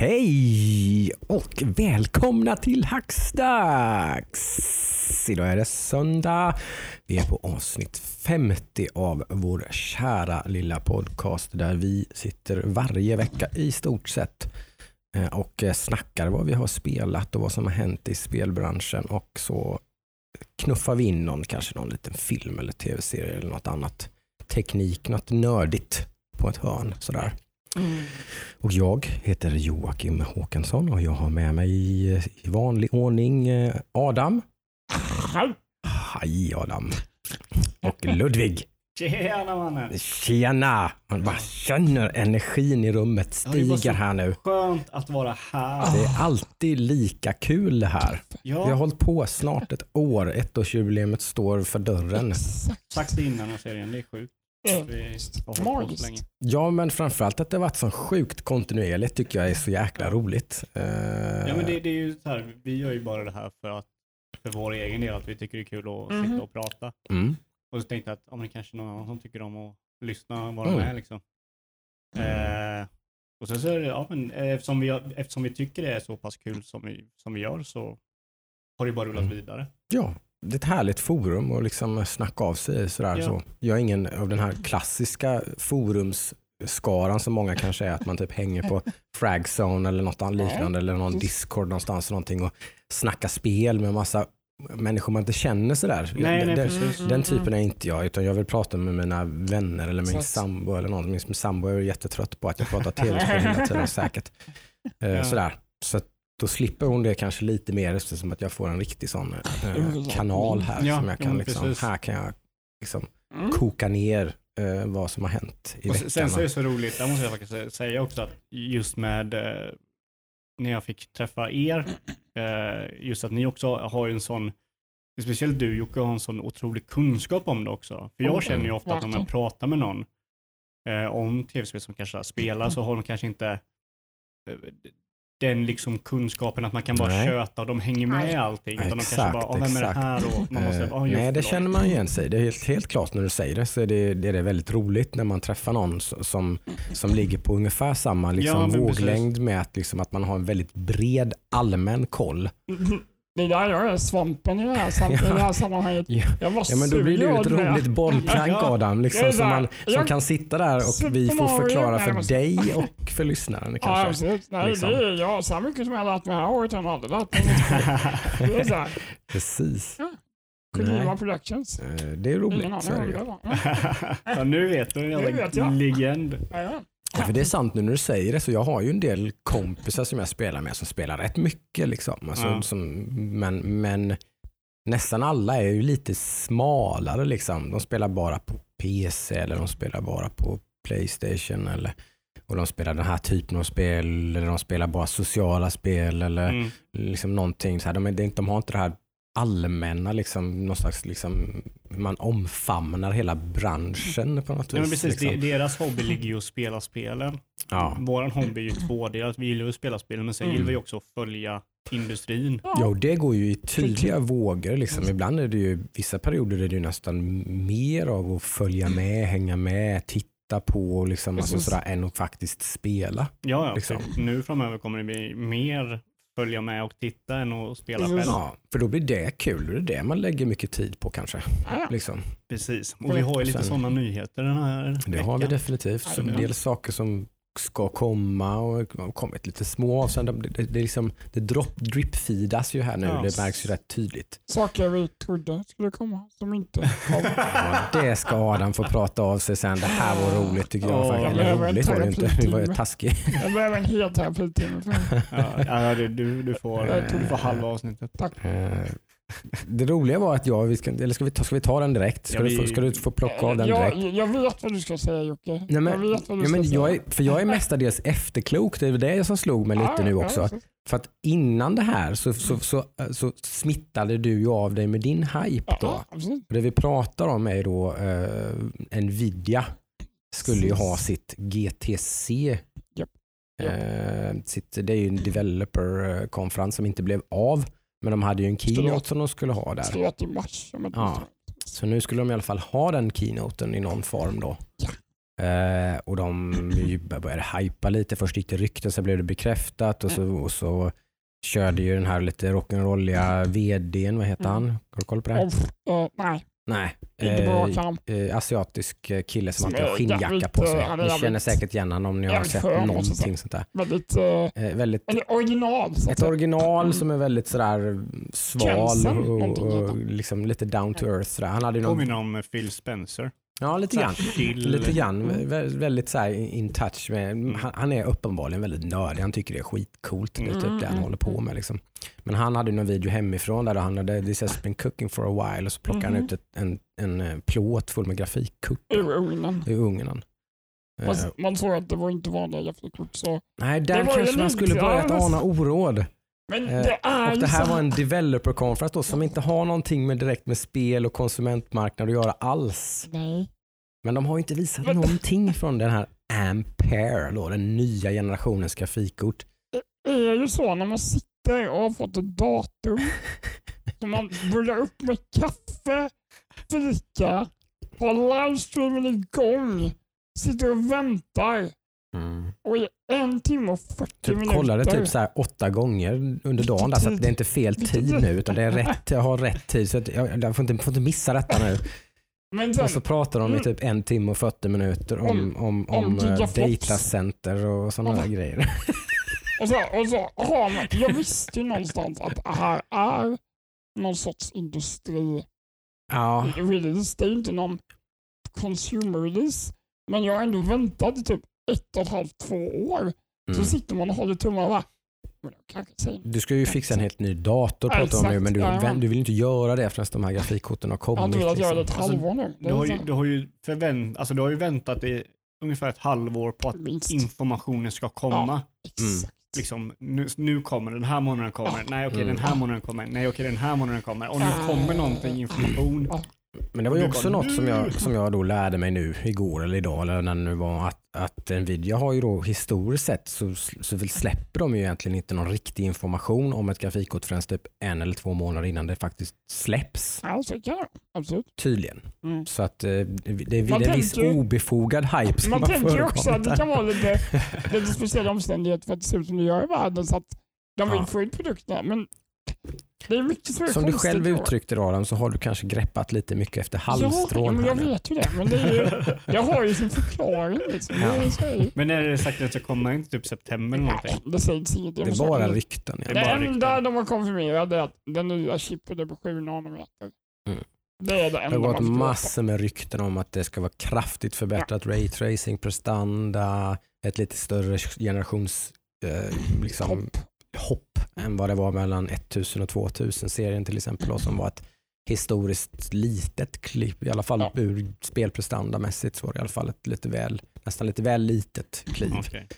Hej och välkomna till Hackstacks! Idag är det söndag. Vi är på avsnitt 50 av vår kära lilla podcast där vi sitter varje vecka i stort sett eh, och snackar vad vi har spelat och vad som har hänt i spelbranschen och så knuffar vi in någon, kanske någon liten film eller tv-serie eller något annat teknik, något nördigt på ett hörn sådär. Mm. Och jag heter Joakim Håkansson och jag har med mig i, i vanlig ordning eh, Adam. Hej Adam. Och Ludvig. Tjena mannen! Tjena! Man bara känner energin i rummet Ja, stiger här nu. Skönt att vara här. Det är alltid lika kul det här. Vi har Ja, hållit på snart ett år. Ettårsjubileet står för dörren. sagt det innan jag serien. Det är sjukt. Magiskt. länge. Ja, men framförallt att det varit så sjukt kontinuerligt tycker jag är så jäkla roligt. Eh, Ja, men det, det är ju så här, vi gör ju bara det här för att för vår egen del, att vi tycker det är kul att Mhm. sitta och prata. mm. Och så tänkte jag att ja, men det kanske är någon som tycker om att lyssna och vara Mm. med liksom. Eh, och sen så är det, ja men eh, eftersom vi, eftersom vi tycker det är så pass kul som vi, som vi gör så har det bara rullat Mm. vidare. Ja, det är ett härligt forum att liksom snacka av sig sådär. Ja. Så. Jag är ingen av den här klassiska forumsskaran som många kanske är, att man typ hänger på Fragzone eller något annat liknande eller någon Discord någonstans eller någonting och snackar spel med massa människor man inte känner sådär. Nej, nej, den, den typen är inte jag, utan jag vill prata med mina vänner eller min sambo eller någon. Min sambo är jättetrött på att jag pratar tv-spel hela tiden säkert. Eh, Ja. Sådär. Så då slipper hon det kanske lite mer eftersom att jag får en riktig sån eh, kanal här Ja, som jag ja, kan men liksom, här kan jag liksom Mm. koka ner eh, vad som har hänt i Och veckan. sen så är det så roligt, där måste jag faktiskt sä- säga också att just med eh, när jag fick träffa er, eh, just att ni också har en sån, speciellt du Jocke har en sån otrolig kunskap om det också. För jag Mm, känner ju ofta att när man pratar med någon eh, om tv-spel som kanske spelar så har de kanske inte eh, den liksom kunskapen att man kan bara Nej. köta och de hänger med i allting. Utan de kanske Exakt, bara, "Ah, vem är det exakt. här? Och man måste, "Ah, just nej, det då." känner man igen sig. Det är helt, helt klart när du säger det så är det, det är väldigt roligt när man träffar någon som, som ligger på ungefär samma liksom, Ja, men precis. våglängd med att, liksom, att man har en väldigt bred allmän koll. Det är där jag är svampen i det här, sam- i det här sammanhanget. Ja. Jag var Ja, men då blir du ett surglad med- roligt bollplank Ja. Adam, Det liksom, som, man, som Jag- kan sitta där och vi får förklara för dig och för lyssnaren Ja, kanske. absolut. Nej, liksom. det är jag. Så här mycket som jag har lärt mig det här året har jag aldrig lärt mig. något. Det är så här. Precis. Kojima Nej. Productions. Eh, Det är Ingen roligt. aning Så är om det. det ju. var. Ja, ja, nu vet du, en jävla legend. ja, ja. För det är sant nu när du säger det, så jag har ju en del kompisar som jag spelar med som spelar rätt mycket. Liksom. Alltså, Ja. som, men, men nästan alla är ju lite smalare. Liksom. De spelar bara på PC eller de spelar bara på Playstation. Eller, och de spelar den här typen av spel eller de spelar bara sociala spel eller Mm. liksom någonting. Så här, de, är, de har inte det här allmänna, liksom, någon slags, liksom, man omfamnar hela branschen på något Ja, men vis. precis, liksom. deras hobby ligger ju att spela spelen. Ja. Våran hobby är ju tvådelat. Vi gillar ju att spela spel, men sen Mm. gillar vi också att följa industrin. Ja, och det går ju i tydliga vågor. Liksom. Ibland är det ju, vissa perioder är det ju nästan mer av att följa med, hänga med, titta på liksom, alltså, sådär, än att faktiskt spela. Ja, ja Liksom. Nu framöver kommer det bli mer följa med och titta än att spela själv. Ja, för då blir det kul. Det är det man lägger mycket tid på kanske. Ja. Liksom. Precis. Och vi har ju lite sådana nyheter den här Det veckan. har vi definitivt. Så Ja, en det är del saker som ska komma och har kommit lite små avsändare. Det, det, det, är liksom, det drop, drip-feedas ju här nu. Ja. Det märks ju rätt tydligt. Saker vi trodde skulle komma som inte kom. Ja, det ska Adam få prata av sig sen. Det här var roligt tycker jag. Åh, faktiskt. jag Eller roligt var det inte. Det var ju taskigt. Jag behöver en hel terapitimme. Ja, ja, du, du, du, får, Jag tog du får halva avsnittet. Eh, Det roliga var att jag, vi ska, eller ska vi, ta, ska vi ta den direkt? Ska, Ja, du, få, vi- ska du få plocka av den jag, direkt? jag vet vad du ska säga Jocke. Nej, men, jag vet vad du ja, ska men säga. jag är, för jag är mestadels efterklok, det är det som slog mig lite Ja, nu ja, också. så- För att innan det här så, så, så, så smittade du ju av dig med din hype då. Ja, det vi pratar om är då eh, Nvidia skulle ju ha sitt GTC. Japp. Eh, sitt, det är ju en developer-konferens som inte blev av. Men de hade ju en keynote som de skulle ha där. I mars. Ja. Så nu skulle de i alla fall ha den keynoten i någon form då. Ja. Eh, och de började hypa lite. Först gick det rykten, sen blev det bekräftat och så, och så körde ju den här lite rock'n'rolliga vdn, vad heter Mm. han? Har du koll på det? Eh, nej, Nej. inte bra Eh, kan. eh, asiatisk eh, kille som alltid har skinnjacka på sig. Ni känner säkert igen honom om ni har sett någonting sånt där. Väldigt, eh, Eh, väldigt, eller original. Ett original Mm. som är väldigt sådär sval och, och liksom lite down to earth. Sådär. Han hade någon, Påminner om Phil Spencer. Ja, lite grann. Lite grann, Mm. Vä- väldigt så här in touch med, han, han är uppenbarligen väldigt nördig, han tycker det är skitcoolt, det är typ det han Mm. håller på med. Liksom. Men han hade någon video hemifrån där han hade this has been cooking for a while och så plockade han Mhm. ut ett, en, en eh, plåt full med grafikkort Ur ugnen. i ugnen. Eh, Fast man såg att det var inte vanliga grafikkort. Så. nej, där kanske man skulle börjat ja, ana oråd. Men Eh, det är Och det här så var en developer conference då, som inte har någonting med direkt med spel och konsumentmarknad att göra alls. Nej. Men de har ju inte visat Men- någonting från den här Ampere, då, den nya generationens grafikkort. Det är ju så när man sitter och har fått ett datum. så man börjar upp med kaffe, fika, har livestreamen igång, sitter och väntar. Och i en timme och 40 Typ minuter. kollade typ så här åtta gånger under dagen där, så det är inte fel tid nu utan det är rätt, jag har rätt tid så att jag, jag får, inte, får inte missa detta nu. Men sen, Och så pratar de i typ en timme och 40 minuter om, om, om, om eh, gigaflops. datacenter och sådana Ja. grejer. och så, och så har man, jag visste ju någonstans att det här är någon sorts industri Ja, release. Det är inte någon consumer release. Men jag har ändå väntat typ ett och ett halvt, två år. Så mm. sitter man och håller tummarna och bara, jag Du ska ju fixa en helt ny dator Ja, pratar de om nu men du, Ja. du vill inte göra det förrän de här grafikkorten har Jag hade kommit. velat göra det ett liksom. Alltså, halvår nu. Det Du har, ju, så- du, har ju förvänt, alltså, du har ju väntat i ungefär ett halvår på att Minst. informationen ska komma. Exakt. Liksom, nu, nu kommer den här månaden kommer. Ja. Nej okej Mm. den här månaden kommer. Nej okej den här månaden kommer. Och nu kommer någonting information. Ja. Men det var ju också bara, något som jag, som jag då lärde mig nu igår eller idag eller när det nu var att, att Nvidia har ju då historiskt sett så, så släpper de ju egentligen inte någon riktig information om ett grafikkort förrän typ en eller två månader innan det faktiskt släpps. Ja, så kan jag. Absolut. Tydligen. Mm. Så att eh, det, det är Man en viss obefogad hype som Man tänker ju också att det kan vara lite, lite speciella omständigheter för att det ser ut som det gör i världen. Så att de vill Ja. få ut produkterna. Men som är Som du själv uttryckte det Adam så har du kanske greppat lite mycket efter Ja, ja, halmstrån. men jag nu. vet ju det. Men det är ju, jag har ju sin förklaring. Liksom. Det, är. Men är det sagt att det kommer inte typ september eller någonting? Nej, det sägs inget. Det är bara rykten. Det Ja. Det enda de har konfirmerat är att den nya chipen är på 7 nanometer. Mm. Det är det Det enda har man gått massor med rykten om att det ska vara kraftigt förbättrat raytracing, prestanda, ett lite större generations eh, liksom. Hopp än vad det var mellan 1000 och 2000 serien till exempel då, som var ett historiskt litet klipp, i alla fall Ja. ur spelprestandamässigt så var det i alla fall ett lite väl, nästan lite väl litet kliv. Okej.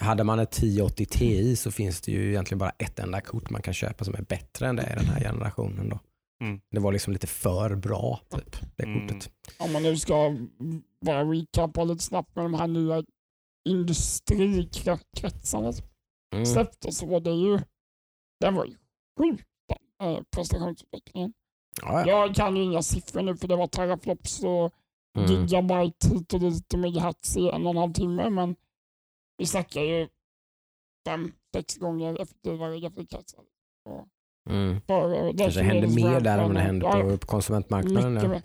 Hade man ett 1080 Ti så finns det ju egentligen bara ett enda kort man kan köpa som är bättre än det i den här generationen. Då. Mm. Det var liksom lite för bra, typ, det Mm. kortet. Om man nu ska bara recapa lite snabbt med de här nya industrikretsarna Mm. släpptes så var det ju, den var ju sjuk den eh, prestationsutvecklingen. Ja, ja. Jag kan ju inga siffror nu för det var teraflops och Mm. gigabyte hit och dit och megahertz i en och en halv timme men vi snackar ju fem, sex gånger effektivare grafikkretsar. Mm. Kanske händer mer där än vad det händer på, på konsumentmarknaden. Mycket mer.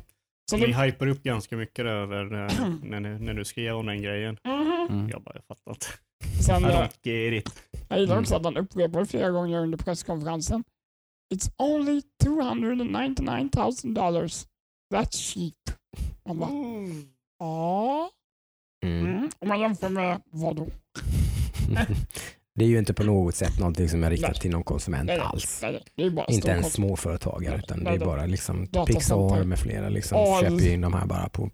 Så Ni det, hypar upp ganska mycket över när, när du skrev om den grejen. Mhm. Mm. Jag bara, jag fattar inte. Sen, I don't get it. Jag gillar också att han upprepade flera gånger under presskonferensen. It's only 299 000 dollars. That's cheap. Man bara, ja. Mm. Mm. Om man jämför med vad då? Det är ju inte på något sätt någonting som är riktat Nej. till någon konsument Nej, alls. nej, Inte ens småföretagare utan det är bara liksom. Pixar med flera liksom Ja, köper in de här bara på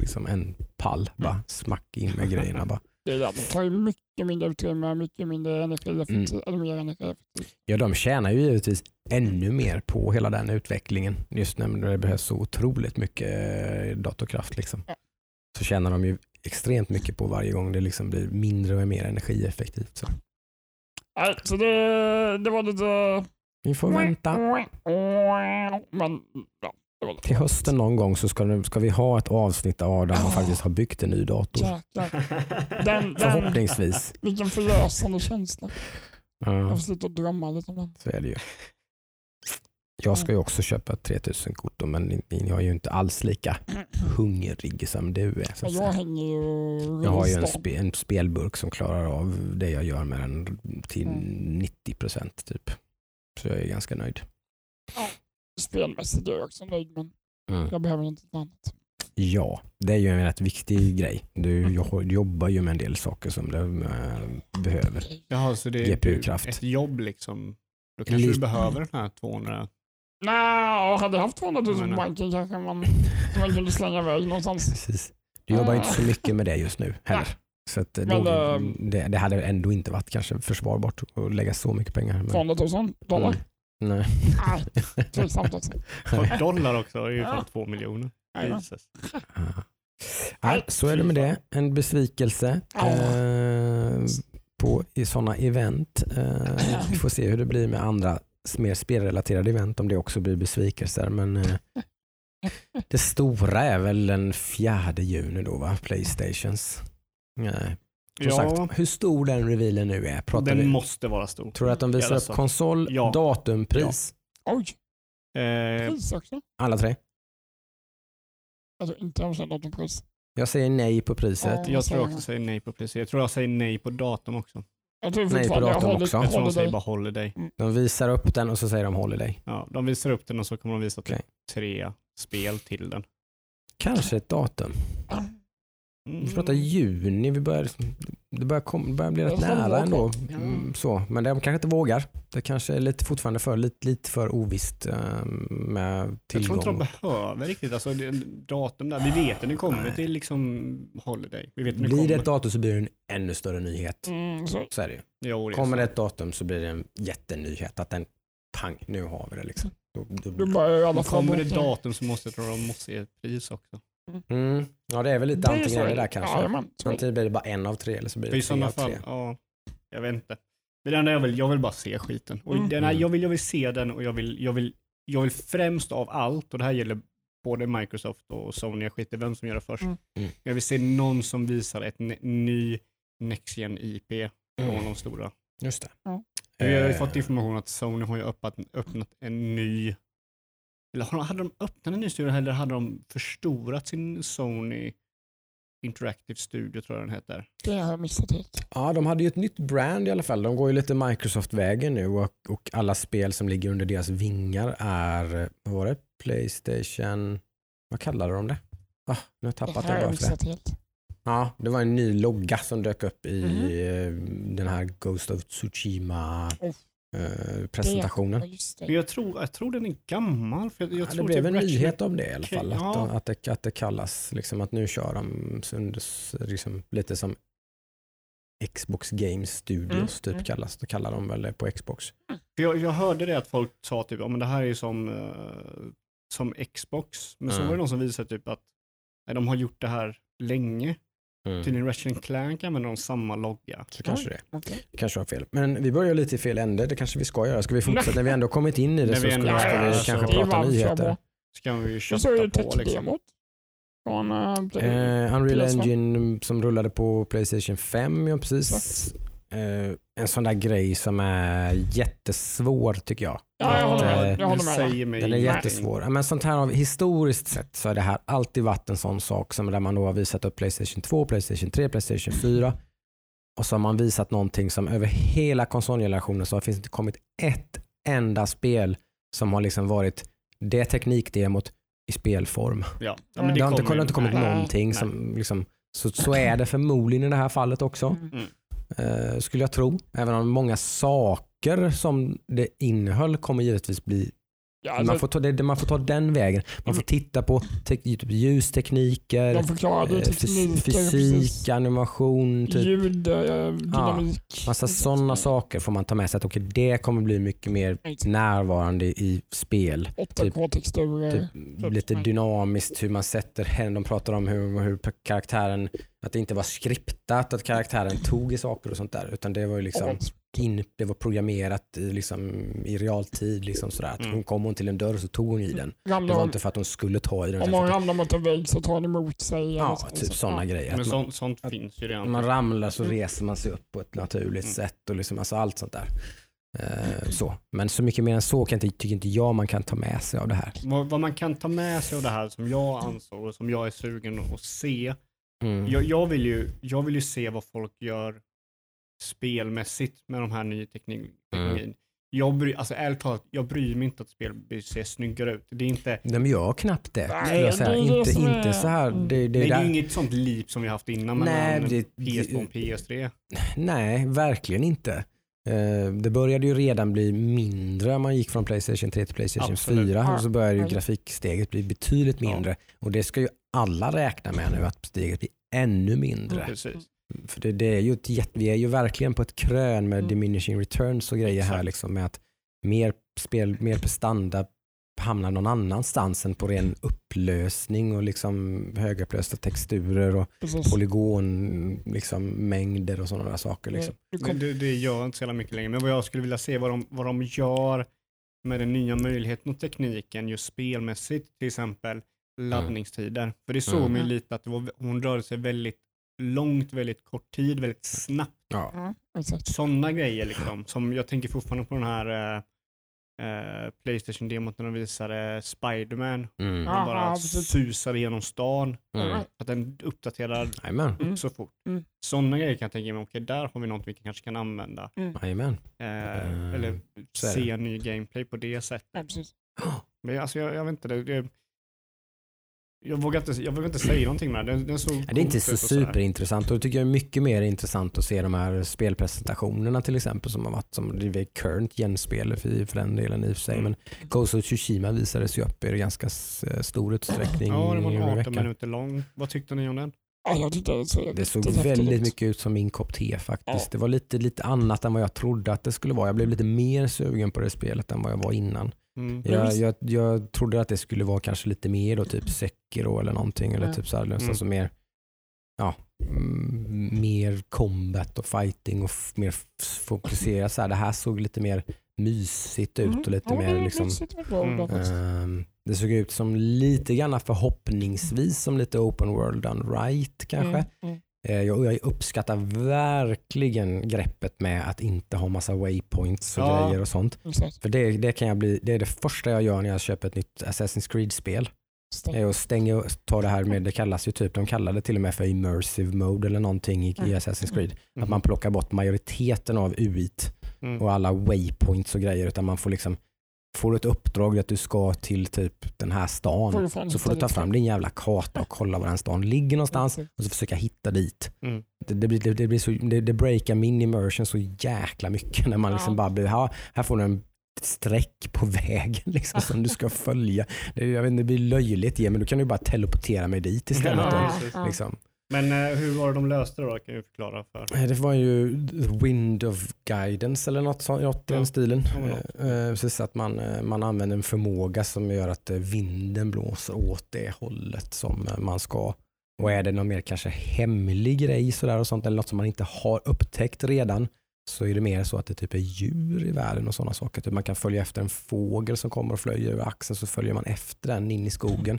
liksom en pall. Bara smack in med grejerna bara. Det, är det. tar ju mycket mindre utrymme, mycket mindre energieffektivt. Mm. Mer. Ja, de tjänar ju givetvis ännu mer på hela den utvecklingen. Just när det behövs så otroligt mycket eh, datorkraft. Liksom. Ja. Så tjänar de ju extremt mycket på varje gång det liksom blir mindre och mer energieffektivt. Så. Nej, så det, det var lite... Vi får vänta. Men ja, Det var Till hösten någon gång så ska, ska vi ha ett avsnitt av där man faktiskt har byggt en ny dator. Jäklar. Den, den, Förhoppningsvis. vilken förlösande känsla. Jag Ja, får sluta drömma lite om den. så är det ju. Jag ska ju också köpa ett 3000-kort då, men jag är ju inte alls lika hungrig som du är. Så Ja, jag säga. hänger ju Jag har ju en, spe, en spelburk som klarar av det jag gör med den till Mm. 90 procent typ. Så jag är ganska nöjd. Spelmässigt är jag också nöjd men jag behöver inte ett annat. Ja, det är ju en rätt viktig grej. Du jag jobbar ju med en del saker som du eh, behöver. Jaha, så det är GPU-kraft. ett jobb liksom. Då kanske Lite- du behöver den här 200. Nej, hade jag haft 200 000 på Men, banken kanske man, man kunde slänga iväg någonstans. Precis. Du jobbar ju inte så mycket med det just nu heller. Så att eh, Men, då, ehm, det, det hade ändå inte varit kanske försvarbart att lägga så mycket pengar. Men, 200 000 dollar? Mm. Nej. Nej, tveksamt också. Dollar också, det är ju fan två miljoner. Jesus. Ja. Nej, så är det med det. En besvikelse Ja. eh, på, i sådana event. Eh, vi får se hur det blir med andra mer spelrelaterade event om det också blir besvikelser. Men eh, det stora är väl den 4 juni då va? Playstations. Nej. Som Ja, sagt, hur stor den revealen nu är. Pratar den vi, måste vara stor. tror du att de visar Alltså, upp konsol, Ja. datum, pris? Oj, Eh, pris också. Alla tre? Alltså inte omständigt om pris. Jag säger nej på priset. Ja. jag tror också säger nej på priset. Jag tror jag säger nej på datum också. Jag tror Nej, på datorn också. Jag tror de håller säger dig. bara holiday. De visar upp den och så säger de holiday. Ja, de visar upp den och så kommer de visa typ Okej. tre spel till den. Kanske ett datum. Mm. Vi pratar juni, vi börjar, det börjar, kom, det börjar bli rätt nära ändå. Ja. Mm, Så. Men de kanske inte vågar. Det kanske är lite, fortfarande för, lite, lite för ovisst eh, med Jag tror tillgång. inte de behöver riktigt, alltså det, datum där. Vi vet att det kommer Nej. till liksom holiday. Vi vet att det blir det ett datum så blir det en ännu större nyhet. Mm, så, Så är det ju. Jo, det är Kommer det ett datum så blir det en jättenyhet. Att den, pang, nu har vi det liksom. Då, då då, Men fall kommer det datum så måste jag tro de måste ge ett pris också. Mm, ja det är väl lite Det antingen eller där kanske. Är det. Antingen blir det bara en av tre eller så blir det i tre av fall, tre. ja, jag vet inte. Men det enda jag vill, jag vill bara se skiten. Och Mm. den här, Mm. jag, vill, jag vill se den och jag vill, jag, vill, jag vill främst av allt, och det här gäller både Microsoft och Sony, jag skiter vem som gör det först. Mm. Mm. Jag vill se någon som visar ett ny Next Gen IP från Mm. de stora. Just det. Ja. Vi har ju Eh, fått information att Sony har ju öppnat, öppnat en ny, eller har de- hade de öppnat en ny studio eller hade de förstorat sin Sony Interactive Studio tror jag den heter. Det har jag missat helt. Ja, de hade ju ett nytt brand i alla fall. De går ju lite Microsoft-vägen nu och, och alla spel som ligger under deras vingar är, vad var det? Playstation, vad kallade de det? Ah, nu har jag Det tappat här det har jag missat helt. Ja, det var en ny logga som dök upp i Mhm. eh, den här Ghost of Tsushima. Eh, presentationen. Ja, jag tror, jag tror den är gammal. För jag, jag Ja, det blev typ en Ratchet- nyhet av det i alla fall. Att, ja. att, det, att det kallas liksom att nu kör de under, liksom, lite som Xbox Game Studios Mm, typ mm. kallas. Det kallar de väl det på Xbox. För jag, jag hörde det att folk sa typ, ja men det här är ju som, eh, som Xbox. Men så Mm. var det någon som visade typ att nej, de har gjort det här länge. Mm. Tydligen Ratchet Clank använder de samma logga. Så kanske det. Okej. kanske har fel. Men vi börjar lite i fel ände. Det kanske vi ska göra. Ska vi fortsätta? När vi ändå kommit in i det så vi ska, vi Ja, kanske så- Det är prata nyheter. Ska vi ju Vi kötta på liksom. Från, Eh, Unreal PS5. Engine som rullade på Playstation 5, ja precis. Eh, en sån där grej som är jättesvår tycker jag. Ja, jag håller Eh, med. Jag håller det med. säger mig Den är jättesvår. Men sånt här har historiskt sett så har det här alltid varit en sån sak som där man då har visat upp Playstation 2, Playstation 3, Playstation 4 och så har man visat någonting som över hela konsolgenerationen så finns det inte kommit ett enda spel som har liksom varit det teknikdemot i spelform. Ja. Ja, Det Det har inte, det har inte kommit Nej. någonting Nej. som liksom, så, så är det förmodligen i det här fallet också. Mm. Eh, skulle jag tro. Även om många saker som det innehöll kommer givetvis bli Ja, man, alltså, får ta det, man får ta den vägen. Man får titta på te, typ ljustekniker, eh, fysik, animation, typ. ljud, eh, dynamik. Massa sådana saker får man ta med sig. Att okej, det kommer bli mycket mer närvarande i spel. 8K-texturer. Typ, lite dynamiskt hur man sätter henne. De pratar om hur, hur karaktären, att det inte var skriptat att karaktären tog i saker och sånt där. Utan det var ju liksom, in, det var programmerat i, liksom, i realtid. Liksom sådär. Att Mm. hon kom hon till en dörr så tog hon i den. Det Ramlar var hon, inte för att hon skulle ta i den. om att- ramlar mot en vägg så tar den emot sig. Ja, så- typ så- sådana ja. grejer. Men man, sånt, finns ju redan. om man ramlar så Mm. reser man sig upp på ett naturligt Mm. sätt. Och liksom, alltså allt sånt där. Eh, så. Men så mycket mer än så kan inte, tycker inte jag man kan ta med sig av det här. Vad, vad man kan ta med sig av det här som jag ansåg och som jag är sugen att se. Mm. Jag, jag, vill ju, jag vill ju se vad folk gör spelmässigt med de här nya teknik, teknologin. Jag, bry, alltså, ärligt talat, jag bryr mig inte att spel ser snyggare ut. Det är inte, Nej, men jag har knappt det. Nej, jag säga. det är Inte, inte så här. Mm. Det, det, det, det är inget sånt leap som vi haft innan Nej, mellan det- PS2 och PS3. Nej, verkligen inte. Eh, Det började ju redan bli mindre. Man gick från Playstation 3 till Playstation Absolut. 4 och så började ju Ja. grafiksteget bli betydligt Ja. mindre. Och det ska ju alla räkna med nu att steget blir ännu mindre. Precis. För det, det är ju ett, vi är ju verkligen på ett krön med Mm. diminishing returns och grejer här Exakt. liksom med att mer spel, mer prestanda hamnar någon annanstans än på ren upplösning och liksom högupplösta texturer och Precis. polygon liksom, mängder och sådana där saker. Liksom. Du Men det, det gör inte så jävla mycket längre. Men vad jag skulle vilja se vad de, vad de gör med den nya möjligheten och tekniken just spelmässigt, till exempel laddningstider. För det såg Mm. man ju Mm. lite att var, hon rörde sig väldigt långt, väldigt kort tid, väldigt snabbt. Ja. Sådana grejer liksom. Som jag tänker fortfarande på den här eh, eh, Playstation-demot när de visade Spiderman. Mm. Han bara susade genom stan. Mm. Att den uppdaterar. Mm. så fort. Mm. Sådana grejer kan jag tänka mig, okej där har vi något vi kanske kan använda. Jajamän. Eh, Mm. eller det. se ny gameplay på det sättet. Men alltså, jag, jag vet inte, det, det, jag, vågar inte, jag vågar inte säga någonting med det. Den, den såg Det är inte så superintressant och det tycker jag är mycket mer intressant att se de här spelpresentationerna till exempel som har varit som det är current genspel för, för den delen i och för sig. Mm. Men Ghost of Tsushima visades ju upp i ganska s- stor utsträckning Ja, det var i en 18 veckan. minuter lång. Vad tyckte ni om den? Det såg Det såg jättehäftigt väldigt mycket ut som min kopp te faktiskt. Ja. Det var lite, lite annat än vad jag trodde att det skulle vara. Jag blev lite mer sugen på det spelet än vad jag var innan. Mm. Ja, Jag, jag, jag trodde att det skulle vara kanske lite mer då, typ Sekiro eller någonting. Eller Ja. typ så här, Mm. som mer, ja, mm, mer combat och fighting och mer fokuserat. Så här. Det här såg lite mer mysigt ut och lite Mm. ja, mer liksom, Mm. ehm, det såg ut som lite grann förhoppningsvis som lite open world done right kanske. Mm, mm. Eh, Jag, jag uppskattar verkligen greppet med att inte ha massa waypoints och Ja. grejer och sånt. För det, det kan jag bli, det är det första jag gör när jag köper ett nytt Assassin's Creed-spel. Stäng. Är att stänga, ta det här med, det kallas ju typ, de kallar det till och med för immersive mode eller någonting i, i Mm. Assassin's Creed. Mhm. Att man plockar bort majoriteten av UIt Mm. och alla waypoints och grejer utan man får liksom Får du ett uppdrag att du ska till typ den här stan så får du ta fram din jävla karta och kolla var den stan ligger någonstans och så försöka hitta dit. Mm. Det, det, blir, det, det, blir så, det, det breakar min immersion så jäkla mycket när man liksom Ja. bara blir, här, här får du en streck på vägen liksom, som du ska följa. Det, jag vet, inte, det blir löjligt, ja, men då kan du bara teleportera mig dit istället. Ja, då, Ja, precis. ja. liksom. Men eh, hur var det de löste det då? Kan du förklara för? Eh, Det var ju Wind of Guidance eller något, så- något i Ja. den stilen. Ja. Eh, eh, Precis att man, eh, man använder en förmåga som gör att vinden blåser åt det hållet som man ska. Och är det någon mer kanske hemlig grej sådär och sånt eller något som man inte har upptäckt redan så är det mer så att det typ är djur i världen och sådana saker. Typ man kan följa efter en fågel som kommer och flöjer över axeln så följer man efter den in i skogen.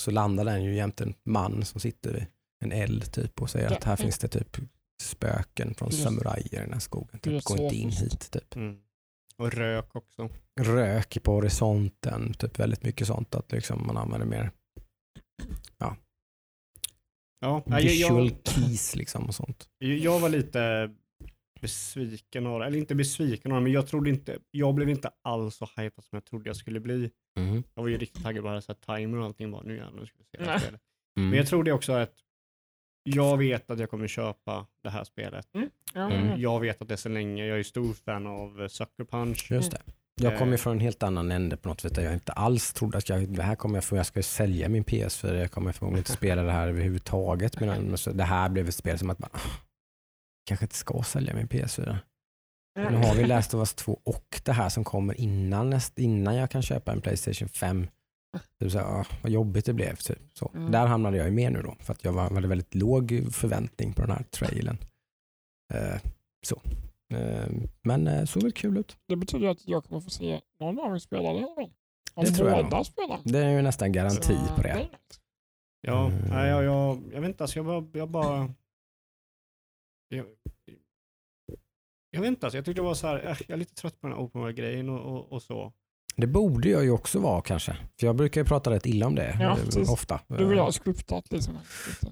Så landar den ju jämte en man som sitter en eld typ och säger att här Ja. finns det typ spöken från Just. samurajer i den här skogen. Typ, gå inte in hit. Typ. Mm. Och rök också. Rök på horisonten, typ väldigt mycket sånt. Att liksom man använder mer Ja, nej, visual jag, keys liksom och sånt. jag, var lite besviken av det. Eller inte besviken av det, men jag trodde inte, jag blev inte alls så hypad som jag trodde jag skulle bli. Mm. Jag var ju riktigt taggad på att timer och allting bara, nu jävlar ska vi se det här. Mm. Men jag tror det också att jag vet att jag kommer köpa det här spelet. Ja, Mm. ja. Jag vet att det är så länge, jag är stor fan av eh, Sucker Punch. Just det. Jag kommer Eh. från en helt annan ände på något sätt. Jag inte alls trodde att jag, det här kommer jag få, jag ska sälja min PS4, jag kommer förmodligen inte spela det här överhuvudtaget. Men, men så, det här blev ett spel som att man, ah, kanske inte ska sälja min PS4. Nu har vi Last of Us 2 och det här som kommer innan, näst, innan jag kan köpa en Playstation 5. Typ så här, ah, vad jobbigt det blev. Typ. Så. Mm. Där hamnade jag ju med nu då, för att jag var, hade väldigt låg förväntning på den här trailern. Eh, så. Eh, Men eh, såg väl kul ut. Det betyder att jag kommer få se någon av er spela det här. Om Det tror jag spelar. Det är ju nästan garanti Så, på det. nice. Ja, Mm. nej, jag, jag, jag vet inte, alltså jag bara... Jag, bara jag, jag vet inte, alltså, jag tyckte det var så här, äh, jag är lite trött på den här open world-grejen och, och, och så. Det borde jag ju också vara kanske. För jag brukar ju prata rätt illa om det Ja, eh, ofta. Du vill ha scriptat liksom.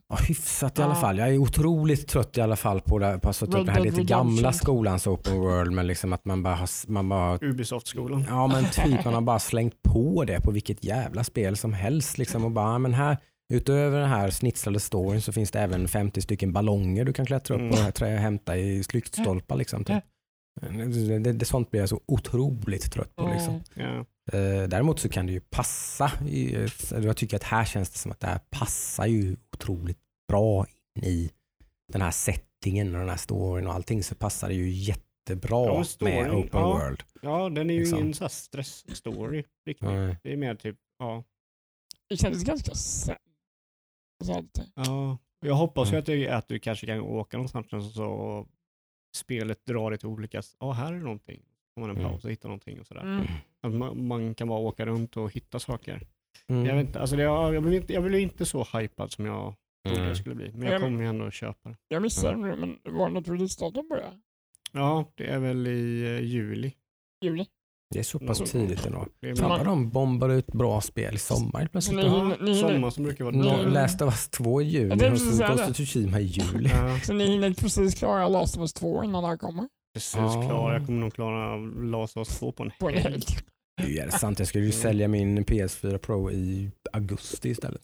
Ja, hyfsat i alla fall. Jag är otroligt trött i alla fall på det, på alltså, typ Red det här lite gamla skolans open world. Men liksom att man bara, har- man bara Ubisoft-skolan. Ja men typ man har bara slängt på det på vilket jävla spel som helst. Liksom, och bara, men här, utöver den här snitslade storyn så finns det även 50 stycken ballonger du kan klättra upp Mm. och trä, hämta i lyktstolpar. Liksom, typ. Det, det, det, sånt blir jag så otroligt trött på. Liksom. Eh, däremot så kan det ju passa. I, jag tycker att här känns det som att det här passar ju otroligt bra in i den här settingen och den här storyn och allting så passar det ju jättebra Ja, med open ja. world. ja, den är ju Liksom. ingen stress-story riktigt. Nej. Det är mer typ, ja. Det kändes ganska ja. Jag hoppas ju Mm. att du, att du kanske kan åka någonstans och så spelet drar dig till olika, ja här är det någonting. Får man en Mm. paus och hittar någonting och sådär. Mm. Att man, man kan bara åka runt och hitta saker. Mm. Jag, vet inte, alltså det, jag, jag, blev inte, jag blev inte så hypad som jag trodde Mm. jag skulle bli. Men jag Mm. kommer ju ändå att köpa det. Jag missade det nu, men var det något releasedatum på det? Ja, det är väl i eh, juli. Juli? Det är så pass Så- tidigt ändå. Fan vad de bombar ut bra spel i sommar helt plötsligt. ni Ja. ni hinner, Sommar som brukar vara dåligt. Last of Us 2 i Ja, juli är och. Ghost of Tsushima i juli. Ja, så ni hinner precis klara Last of Us 2 innan det här kommer? precis Ja. klar. Jag kommer nog klara Last of Us 2 på en helg. Det är sant, jag skulle ju Mm. sälja min PS4 Pro i augusti istället.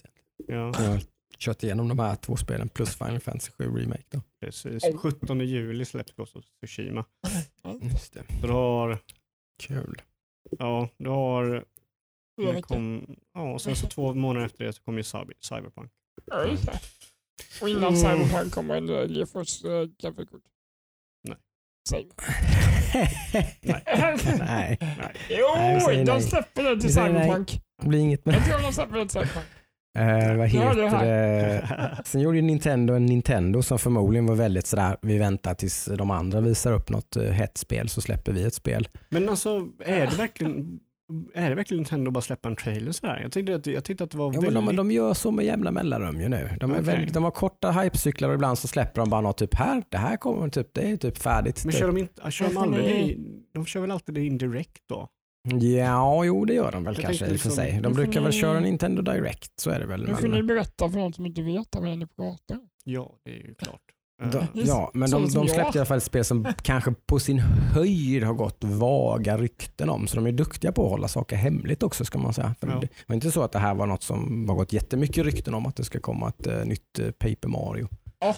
Ja, Jag har kört igenom de här två spelen plus Final Fantasy 7 Remake. Då. precis. Oh. 17 juli släpps Ghost of Tsushima. Just det. Så du har, Kul. ja, du har, det kom, ja, och sen så två månader efter det så kommer ju Cyber, Cyberpunk. Ja, just det. Och innan Mm. Cyberpunk kommer en GeForce uh, grafikkort. Nej. Säg. Nej. Nej, Jo, Nej, vi säger de nej. släpper det till nej. Cyberpunk. det blir inget med Jag tror de släpper det till Cyberpunk. Eh, vad heter det? Sen gjorde ju Nintendo en Nintendo som förmodligen var väldigt sådär, vi väntar tills de andra visar upp något uh, hett spel så släpper vi ett spel. Men alltså, är det verkligen, är det verkligen Nintendo att bara släppa en trailer sådär? Jag tyckte att, jag tyckte att det var Ja, men väldigt... de, de gör så med jämna mellanrum ju nu. De, är Okej. väldigt, de har korta hypecyklar och ibland så släpper de bara något typ här, det här kommer typ, det är typ färdigt. Men typ. kör de, inte, kör de aldrig De kör väl alltid det indirekt då? Ja, jo det gör de väl Jag kanske i och för sig. De brukar väl ni- köra Nintendo Direct, så är det väl. Nu får ni berätta för någon som inte vet vad ni pratar om. Ja, det är ju klart. de, Eh, ja, men de, de jag. släppte i alla fall ett spel som kanske på sin höjd har gått vaga rykten om. Så de är duktiga på att hålla saker hemligt också ska man säga. För Ja. Det var inte så att det här var något som har gått jättemycket rykten om att det ska komma ett eh, nytt eh, Paper Mario. Super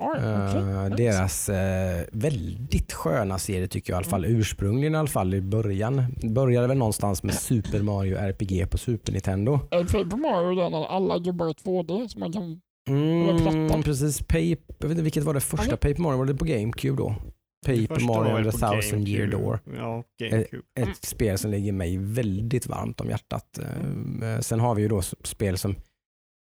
Mario, okej. deras eh, väldigt sköna serie tycker jag i alla fall Mm. ursprungligen i alla fall i början. Började väl någonstans med Super Mario RPG på Super Nintendo. Är Paper Mario den när alla jobbar i 2D så man kan... Mm, plattan. precis, Paper, jag vet inte vilket var det första Ja. Paper Mario? Var det på GameCube då? Paper Mario and the på thousand year door. Ja, GameCube. Ett Mm. spel som ligger mig väldigt varmt om hjärtat. Eh, Sen har vi ju då spel som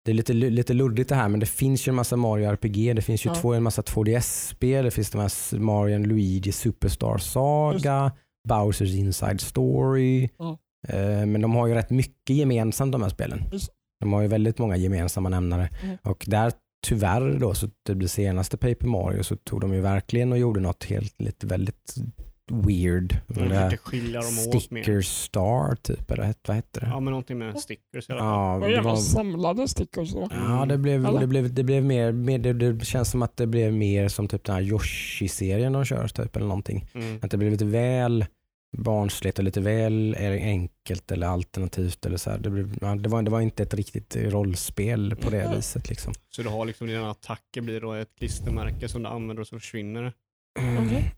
det är lite, lite luddigt det här men det finns ju en massa Mario RPG, det finns ju Ja. två, en massa 2DS-spel, det finns de här Mario Luigi Superstar Saga, Bowsers Inside Story. Ja. Eh, Men de har ju rätt mycket gemensamt de här spelen. Just. De har ju väldigt många gemensamma nämnare. Mm. Och där tyvärr då, så det blir senaste Paper Mario så tog de ju verkligen och gjorde något helt lite väldigt weird. De skilja dem. Sticker Star typ, eller het- vad hette det? Ja, men någonting med stickers i alla fall. Ja, det var, samlade stickers då. ja det, blev, Eller? det, blev, det blev mer, mer det, det känns som att det blev mer som typ den här Yoshi-serien de kör typ eller någonting. Mm. Att det blev lite väl barnsligt och lite väl enkelt eller alternativt eller så här. Det, blev, det, var, det var inte ett riktigt rollspel på det Mm. viset liksom. Så du har liksom dina attacker blir då ett klistermärke som du använder och så försvinner det. Okej.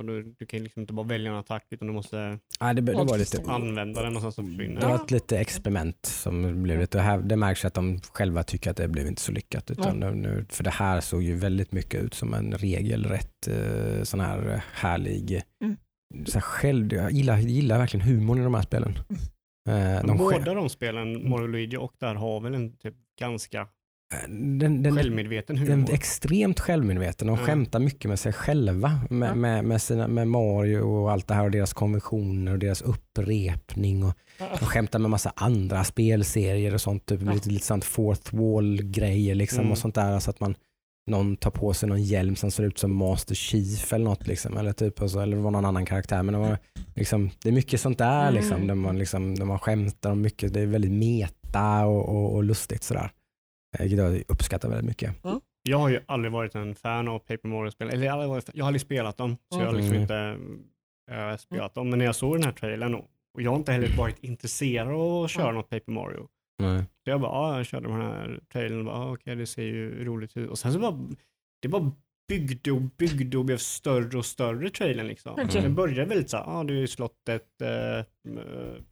Så du, du kan liksom inte bara välja en attack utan du måste Ja, det, det var lite använda den och sen så försvinner Det var ett lite experiment som blev lite, det, här, det märks att de själva tycker att det blev inte så lyckat. Utan nu, nu, för det här såg ju väldigt mycket ut som en regelrätt eh, sån här härlig, Mm. så här själv, jag gillar, gillar verkligen humorn i de här spelen. Eh, Men de båda de spelen, Mario och Luigi och där har väl en typ ganska den, den, Självmedveten den är humor. extremt självmedveten och Ja. skämtar mycket med sig själva. Med, Ja. med, med, sina, med Mario och allt det här och deras konventioner och deras upprepning. Och de skämtar med massa andra spelserier och sånt. Typ, lite, lite sånt fourth wall grejer liksom Mm. och sånt där. Så att man någon tar på sig någon hjälm som ser ut som Master Chief eller något. Liksom, eller, typ, och så, eller det var någon annan karaktär. Men det, var, liksom, det är mycket sånt där Mm. liksom, där, man, liksom, där man skämtar om mycket. Det är väldigt meta och, och, och lustigt sådär. Eh, Vilket jag uppskattar väldigt mycket. Jag har ju aldrig varit en fan av Paper Mario-spel. Eller jag har, aldrig varit, jag har aldrig spelat dem, så jag har liksom Mm. inte äh, spelat dem. Men när jag såg den här trailern och, och jag har inte heller varit intresserad av att köra Ja. något Paper Mario. Nej. Så jag bara, ja, jag körde den här trailern och bara, ah, okej, det ser ju roligt ut. Och sen så bara, det bara byggde och byggde och blev större och större trailern liksom. Okej. Den började väldigt så här, ja, det är ju slottet, eh,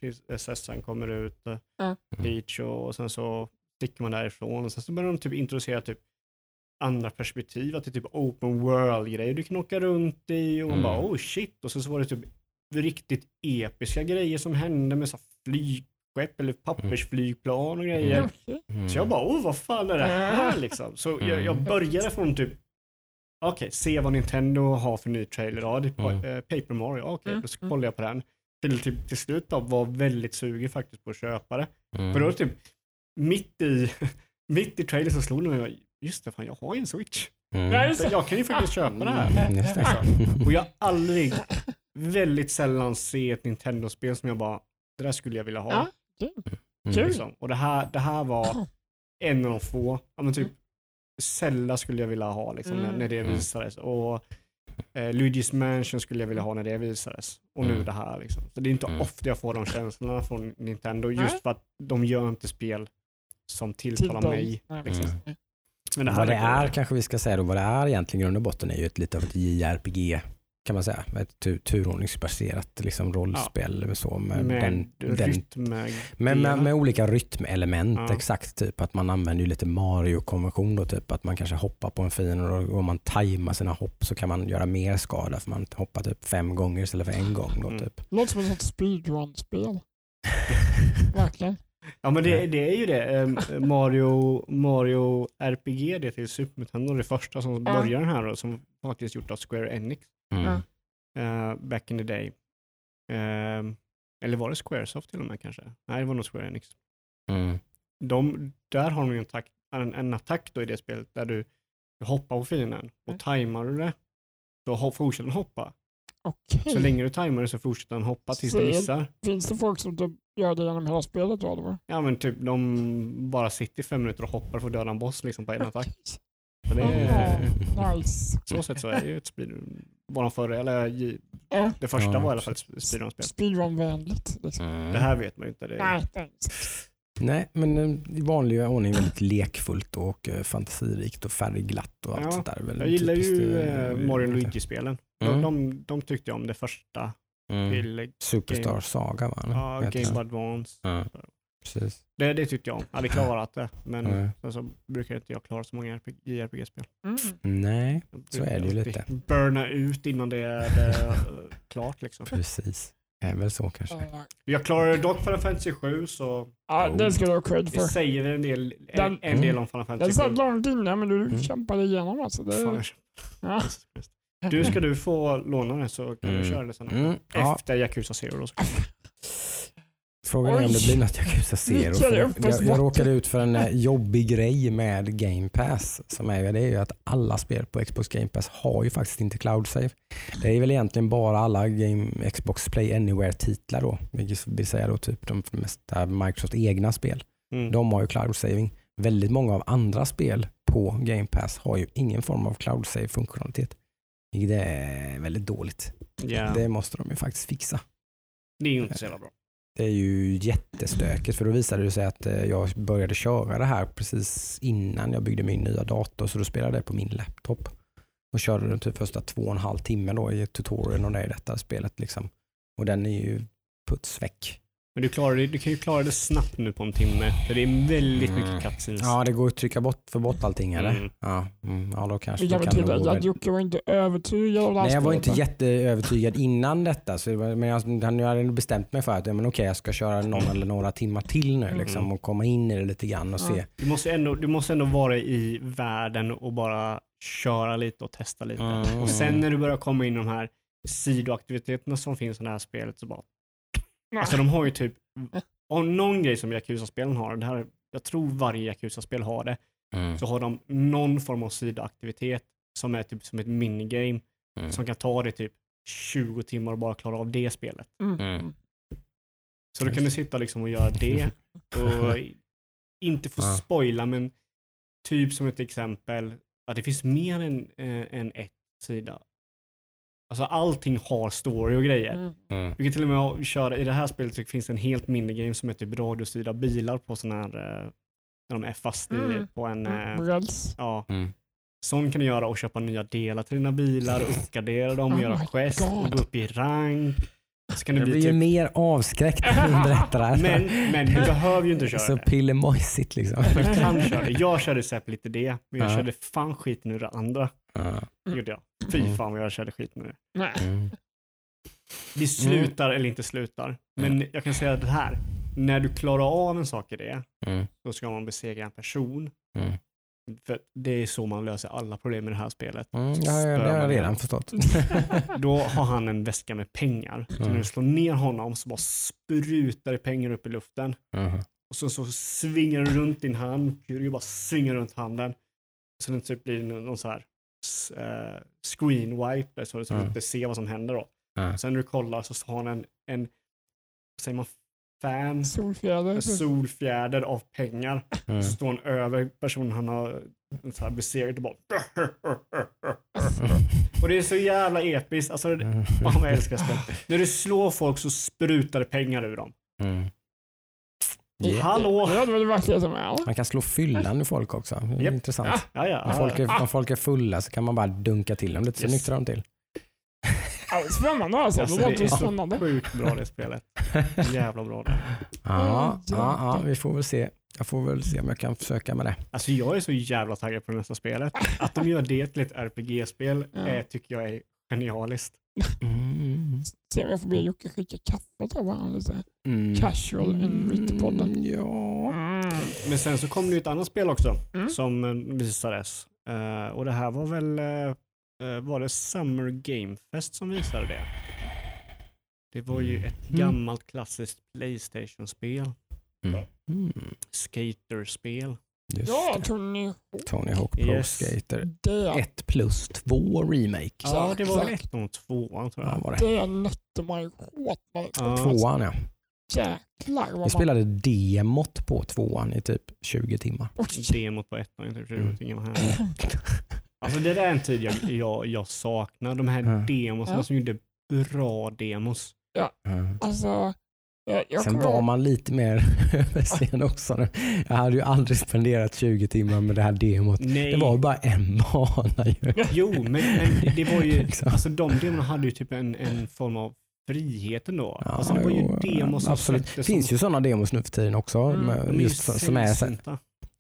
prinsessan kommer ut, Ja. Peach och, och sen så sticker man därifrån och sen så börjar de typ introducera typ andra perspektiv, att det är typ open world-grejer du kan åka runt i och man Mm. bara oh shit och sen så var det typ riktigt episka grejer som hände med så här flygskepp eller pappersflygplan och grejer. Mm. Så jag bara, oh vad fan är det här liksom? Så jag, jag Mm. började från typ, okej, se vad Nintendo har för ny trailer. Ja, det är Mm. eh, Paper Mario, okej, Mm. då så kollar jag på den. Till, till, till slut då var väldigt sugen faktiskt på att köpa det. Mm. För då typ, mitt i, mitt i trailern så slog det mig, just det, fan jag har ju en switch. Mm. Ja, Så jag kan ju faktiskt köpa det här. Mm, det. Och jag har aldrig, väldigt sällan se ett Nintendo-spel som jag bara, det där skulle jag vilja ha. Ja. Mm. Kul. Liksom. Och det här, det här var en av de få, ja men typ Zelda skulle jag vilja ha liksom, när, Mm. när det Mm. visades. Och eh, Luigi's Mansion skulle jag vilja ha när det visades. Och nu Mm. det här liksom. Så det är inte Mm. ofta jag får de känslorna från Nintendo, just för att de gör inte spel som tilltalar Till mig. Liksom. Mm. Men det här Vad det är är kanske vi ska säga då, vad det är egentligen i grund och botten är ju ett lite av ett JRPG kan man säga. Ett tu- turordningsbaserat liksom rollspel med så med, med den, den. Med, med, med, olika rytmelement Ja. exakt. Typ att man använder ju lite Mario-konvention då typ att man kanske hoppar på en fiende och om man tajmar sina hopp så kan man göra mer skada för man hoppar typ fem gånger istället för en gång då Mm. typ. Låter som ett sånt speedrun-spel. Verkligen. Ja men det, det är ju det. Ehm, Mario, Mario RPG, det till Super Nintendo, det första som Ja. börjar den här då, som faktiskt gjort av Square Enix. Mm. Eh, back in the day. Ehm, eller var det Squaresoft till och med kanske? Nej, det var nog Square Enix. Mm. De, där har de ju en, attack, en, en attack då i det spelet där du, du hoppar på fienden och Mm. tajmar du det så ho- fortsätter den hoppa. Okej. Så länge du tajmar det så fortsätter den hoppa tills den Så- missar. Finns det folk som typ gör det genom hela spelet då? Eller? Ja men typ de bara sitter i fem minuter och hoppar för att döda en boss liksom på en attack. Så det är, nice. så sätt så är det ju ett speedrun. Var de förra, eller Ja, det första Ja, var i alla fall ett speedrun-spel. speedrun-vänligt. Liksom. Mm. Det här vet man ju inte. Det är, Nej, men eh, i vanlig ordning väldigt lekfullt och eh, fantasirikt och färgglatt och allt Ja, sånt där. Väldigt Jag gillar typiskt, ju eh, Mario Luigi-spelen. Mm. De, de, de tyckte jag om det första Mm. till Superstar Game- Saga va? ja, Game det. Boy Advance. Ja, precis. Det, det tyckte jag om. Jag hade klarat det, men Nej. sen så brukar inte jag klara så många RPG JRPG-spel. Mm. Nej, Så är det ju lite. Burna ut innan det är, det är eh, klart liksom. precis. Är väl så kanske. Ja, Jag klarade dock Final Fantasy 7 så Ja, det ska du ha cred det för. säger väl en del, en, Den- en del Mm. om Final Den Fantasy 7. satt långt inne men du Mm. kämpade igenom alltså. Det, Fan, ja. Du, ska du få låna det så kan Mm. du köra det sen. Mm, ja. Efter Yakuza Zero. då Så. Frågan är om det Oj. blir något Yakuza Zero. Jag, uppförsbacke. jag råkade ut för en eh, jobbig grej med Game Pass. Som är, det är ju att alla spel på Xbox Game Pass har ju faktiskt inte cloud save. Det är väl egentligen bara alla Game, Xbox Play Anywhere-titlar då. Vilket vill säga då typ de mesta Microsoft egna spel. Mm. De har ju cloud saving. Väldigt många av andra spel på Game Pass har ju ingen form av cloud save funktionalitet. Vilket är väldigt dåligt. Ja, Det måste de ju faktiskt fixa. det är ju inte så jävla bra. Det är ju jättestökigt för då visade det sig att eh, jag började köra det här precis innan jag byggde min nya dator så då spelade jag det på min laptop. Och körde den typ första två och en halv timme då i tutorialen och det i detta spelet liksom. Och den är ju puts väck. Men du, klarar det, du kan ju klara det snabbt nu på en timme. För det är väldigt Mm. mycket cutscenes. Ja, det går att trycka bort, få bort allting eller? Mm. Ja, mm, ja, då kanske Vi kan nog väl. Jocke var inte övertygad av det här Nej, jag var inte jätteövertygad innan detta. Så men jag, jag hade bestämt mig för att men okej, jag ska köra någon eller några timmar till nu liksom, Mm. och komma in i det lite grann och Ja. se. Du, måste ändå, du måste ändå vara i världen och bara köra lite och testa lite. Mm. Och sen när du börjar komma in i de här sidoaktiviteterna som finns i det här spelet så bara... Nej. Alltså de har ju typ... Och någon grej som Yakuza-spelen har, det här, jag tror varje Yakuza-spel har det, Mm. så har de någon form av sidoaktivitet som är typ som ett minigame Mm. som kan ta dig typ 20 timmar och bara klara av det spelet. Mm. Mm. Så då kan du sitta liksom och göra det och inte få Ja. spoila men typ som ett exempel, att det finns mer än, eh, än ett sida. Alltså allting har story och grejer. Mm. Mm. Kan till och med köra, i det här spelet så finns det en helt minigame som är typ radiostyrda bilar på sådana här, eh, när de är fast i, Mm. på en, Mm. eh, Räls. ja. Mm. Sån kan du göra och köpa nya delar till dina bilar, och uppgradera dem, Oh göra gest och gå upp i rang. Så kan det Jag bli blir ju typ, mer avskräckt när du berättar det här. men, men du behöver ju inte köra Så det. pillemojsigt liksom. Du kan köra det. Jag körde säkert lite det, men jag Ja. körde fan skiten ur det andra. Ja. Gjorde jag. Fy Mm. fan vad jag körde skiten ur det. Nej. Mm. Det slutar eller inte slutar. Men jag kan säga det här. När du klarar av en sak i det, Mm. då ska man besegra en person. Mm. För det är så man löser alla problem i det här spelet. Mm, ja, ja, det har jag redan förstått. Då har han en väska med pengar. Så Mm. när du slår ner honom så bara sprutar det pengar upp i luften. Mhm. Och så, så svingar du runt din hand. Du bara svingar runt handen. Så det typ blir någon, så här eh, screen wipe så, du Mm. inte ser vad som händer då. Ja. Sen när du kollar så har han en, en vad säger man, fan, Solfjäder. en solfjäder av pengar. Mm. Så står han över personen han har så här besegrat och bara Och det är så jävla episkt. Alltså, Mm. jag älskar spel. När du slår folk så sprutar det pengar ur dem. Mm. Yeah. Hallå! Man kan slå fyllan i folk också. Det är Japp. intressant. Ja, ja. Om folk, är, om folk är fulla så kan man bara dunka till dem lite så Yes. nyktrar de till. Ja, det är spännande alltså. Alltså, det låter är så spännande. sjukt bra det spelet. Jävla bra det. Ja, Ja, ja, ja, vi får väl se. Jag får väl se om jag kan försöka med det. Alltså jag är så jävla taggad på det nästa spelet. Att de gör det till ett RPG-spel Ja. är, tycker jag är genialiskt. Mm. Se om jag får be Jocke skicka kaffe till varandra lite. Mm. Casual in Ryttepodden. Ja. Mm. Men sen så kom det ju ett annat spel också Mm. som eh, visades. Eh, och det här var väl, eh, var det Summer Game Fest som visade det? Det var ju ett Mm. gammalt klassiskt Playstation-spel. Mm. Mm. Skaterspel. Just Ja, det. Tony Hawk. Tony Hawk Pro Yes. Skater Det, 1 plus 2 remake. Ja, det var väl exakt. ett och tvåan tror Ja, jag. var det. det nötte man ju. Ja. Tvåan ja. Jäklar vad Vi spelade demot på tvåan i typ 20 timmar. Demot på ettan, jag tror Mm. det var här. Alltså det där är en tid jag, jag, jag saknar. De här Ja. demosarna Ja. som gjorde bra demos. Mm. Alltså, jag, jag Sen var man lite mer överseende också. Jag hade ju aldrig spenderat 20 timmar med det här demot. Nej. Det var bara en bana ju. Jo, men, men det var ju, alltså de demorna hade ju typ en, en form av frihet ändå. Ja, alltså det var ju demos som absolut. Det finns som, ju sådana demos nu för tiden också. Mm, med- de är ju just som, är,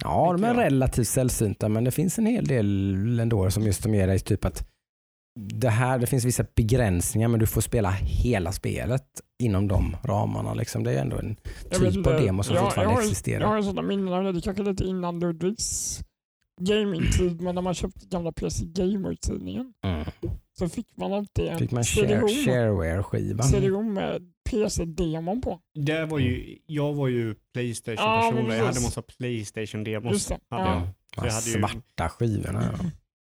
ja, de är jag. relativt sällsynta men det finns en hel del ändå som just som ger dig typ att det här, det finns vissa begränsningar men du får spela hela spelet inom de ramarna. Liksom. Det är ändå en typ av demo som jag, fortfarande jag, existerar. Jag har sådana minnen av det. Det kanske lite innan Ludvigs gamingtid, men när man köpte gamla PC Gamer-tidningen Mm. så fick man alltid en Fick man share, shareware-skiva. CD-ROM med PC-demon på. Det var ju, jag var ju Ja, Playstation-person. men jag hade precis. massa Playstation-demos. Just det. hade Ja. jag. Ja. jag hade ju- Svarta skivorna. Ja.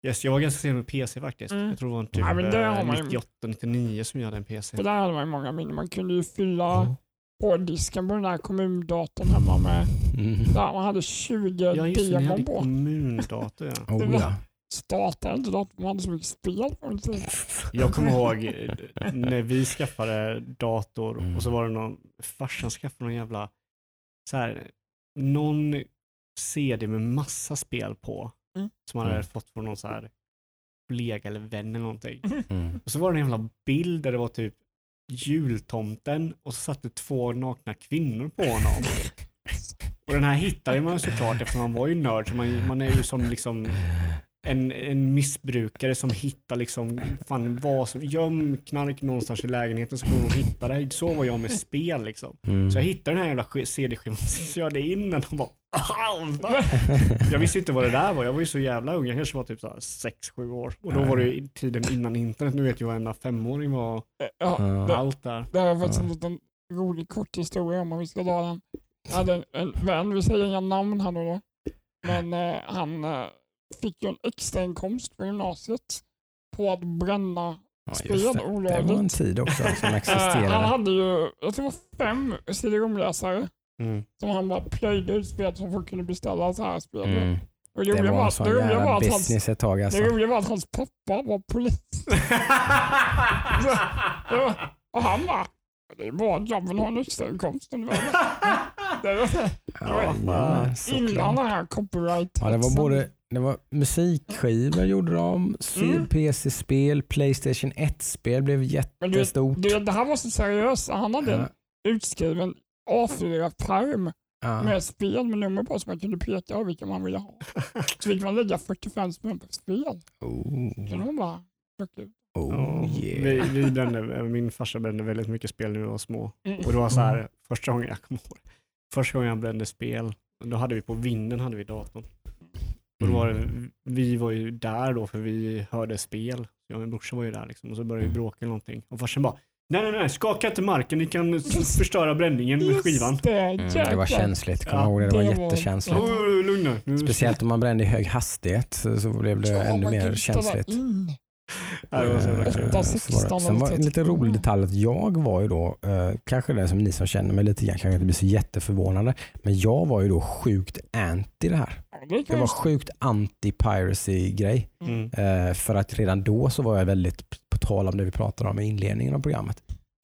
Yes, jag var ganska sen med PC faktiskt. Mm. Jag tror det var typ Ja, men det har man ju- 98-99 som jag hade en PC. För där hade man ju många minnen. Man kunde ju fylla Mm. hårddisken på den här kommundatorn hemma med. Mm. Där man hade 20 Ja just ni hade demon på. kommundator ja. Oh, ja. Startade inte datorn, man hade så mycket spel på. Jag kommer ihåg eh, när vi skaffade dator Mm. och så var det någon, farsan skaffade någon jävla, så här, någon CD med massa spel på Mm. som han hade Mm. fått från någon så här kollega eller vän eller någonting. Mm. Och så var det en jävla bild där det var typ jultomten och så satt det två nakna kvinnor på honom. Och den här hittade man såklart eftersom han var ju nörd. Så man, man är ju som liksom en, en missbrukare som hittar liksom, fan vad som, göm knark någonstans i lägenheten så kommer de hitta det. Så var jag med spel liksom. Mm. Så jag hittade den här jävla sk- CD-skivan, så körde in den och bara! Jag visste inte vad det där var, jag var ju så jävla ung, jag kanske var typ 6-7 år. Och då var det ju tiden innan internet, nu vet jag varenda femåring var Ja, Ja. det, allt där. det är faktiskt Ja. en liten rolig kort historia om vi ska dra den. Jag hade en- en vän, vi säger inga namn här nu då, men eh, han eh, fick ju en extrainkomst på gymnasiet på att bränna Ja, spel just det. var en olagligt. tid också som Eh, han existerade. hade ju, jag tror fem CD-ROM-läsare Mm. som han bara plöjde ut spel som folk kunde beställa så här spel. Mm. Och det var en sån det roliga var jävla att hans, business ett tag alltså. det roliga var att hans pappa var polis. Var- Och han bara, det är bra att jag vill ha en extrainkomst. Det var- det var- Ja. Innan den här copyright Ja, det var både det var musikskivor gjorde de, Mm. PC-spel, Playstation 1-spel blev du jättestort. du vet, det här var så seriöst. Han hade en Ja, utskriven A4-pärm ja. med spel med nummer på som man kunde peka av vilka man ville ha. Så fick man lägga 45 spänn på spel. Så Oh, de bara, oh Ja, vi, yeah. vi brände, min farsa brände väldigt mycket spel när vi var små. Mm. Och det var så här, första gången jag kommer ihåg, första gången jag brände spel, då hade vi på vinden hade vi datorn. Och då var det, vi var ju där då för vi hörde spel. Jag och min brorsa var ju där liksom, och så började vi bråka eller någonting. Och farsan bara, nej nej nej, skaka inte marken, ni kan förstöra bränningen med skivan. det, Mm, det var känsligt, kom Ja, ihåg det, det var jättekänsligt. Oh, lugna. Speciellt om man brände i hög hastighet så, blev det Ja, ännu mer känsligt. in. Det var så jävla kul. Sen var en lite rolig detalj att jag var ju då, eh, kanske det som ni som känner mig lite grann kanske inte blir så jätteförvånade, men jag var ju då sjukt anti det här. Jag var sjukt anti-piracy-grej. Mm. Eh, för att redan då så var jag väldigt, på tal om det vi pratade om i inledningen av programmet,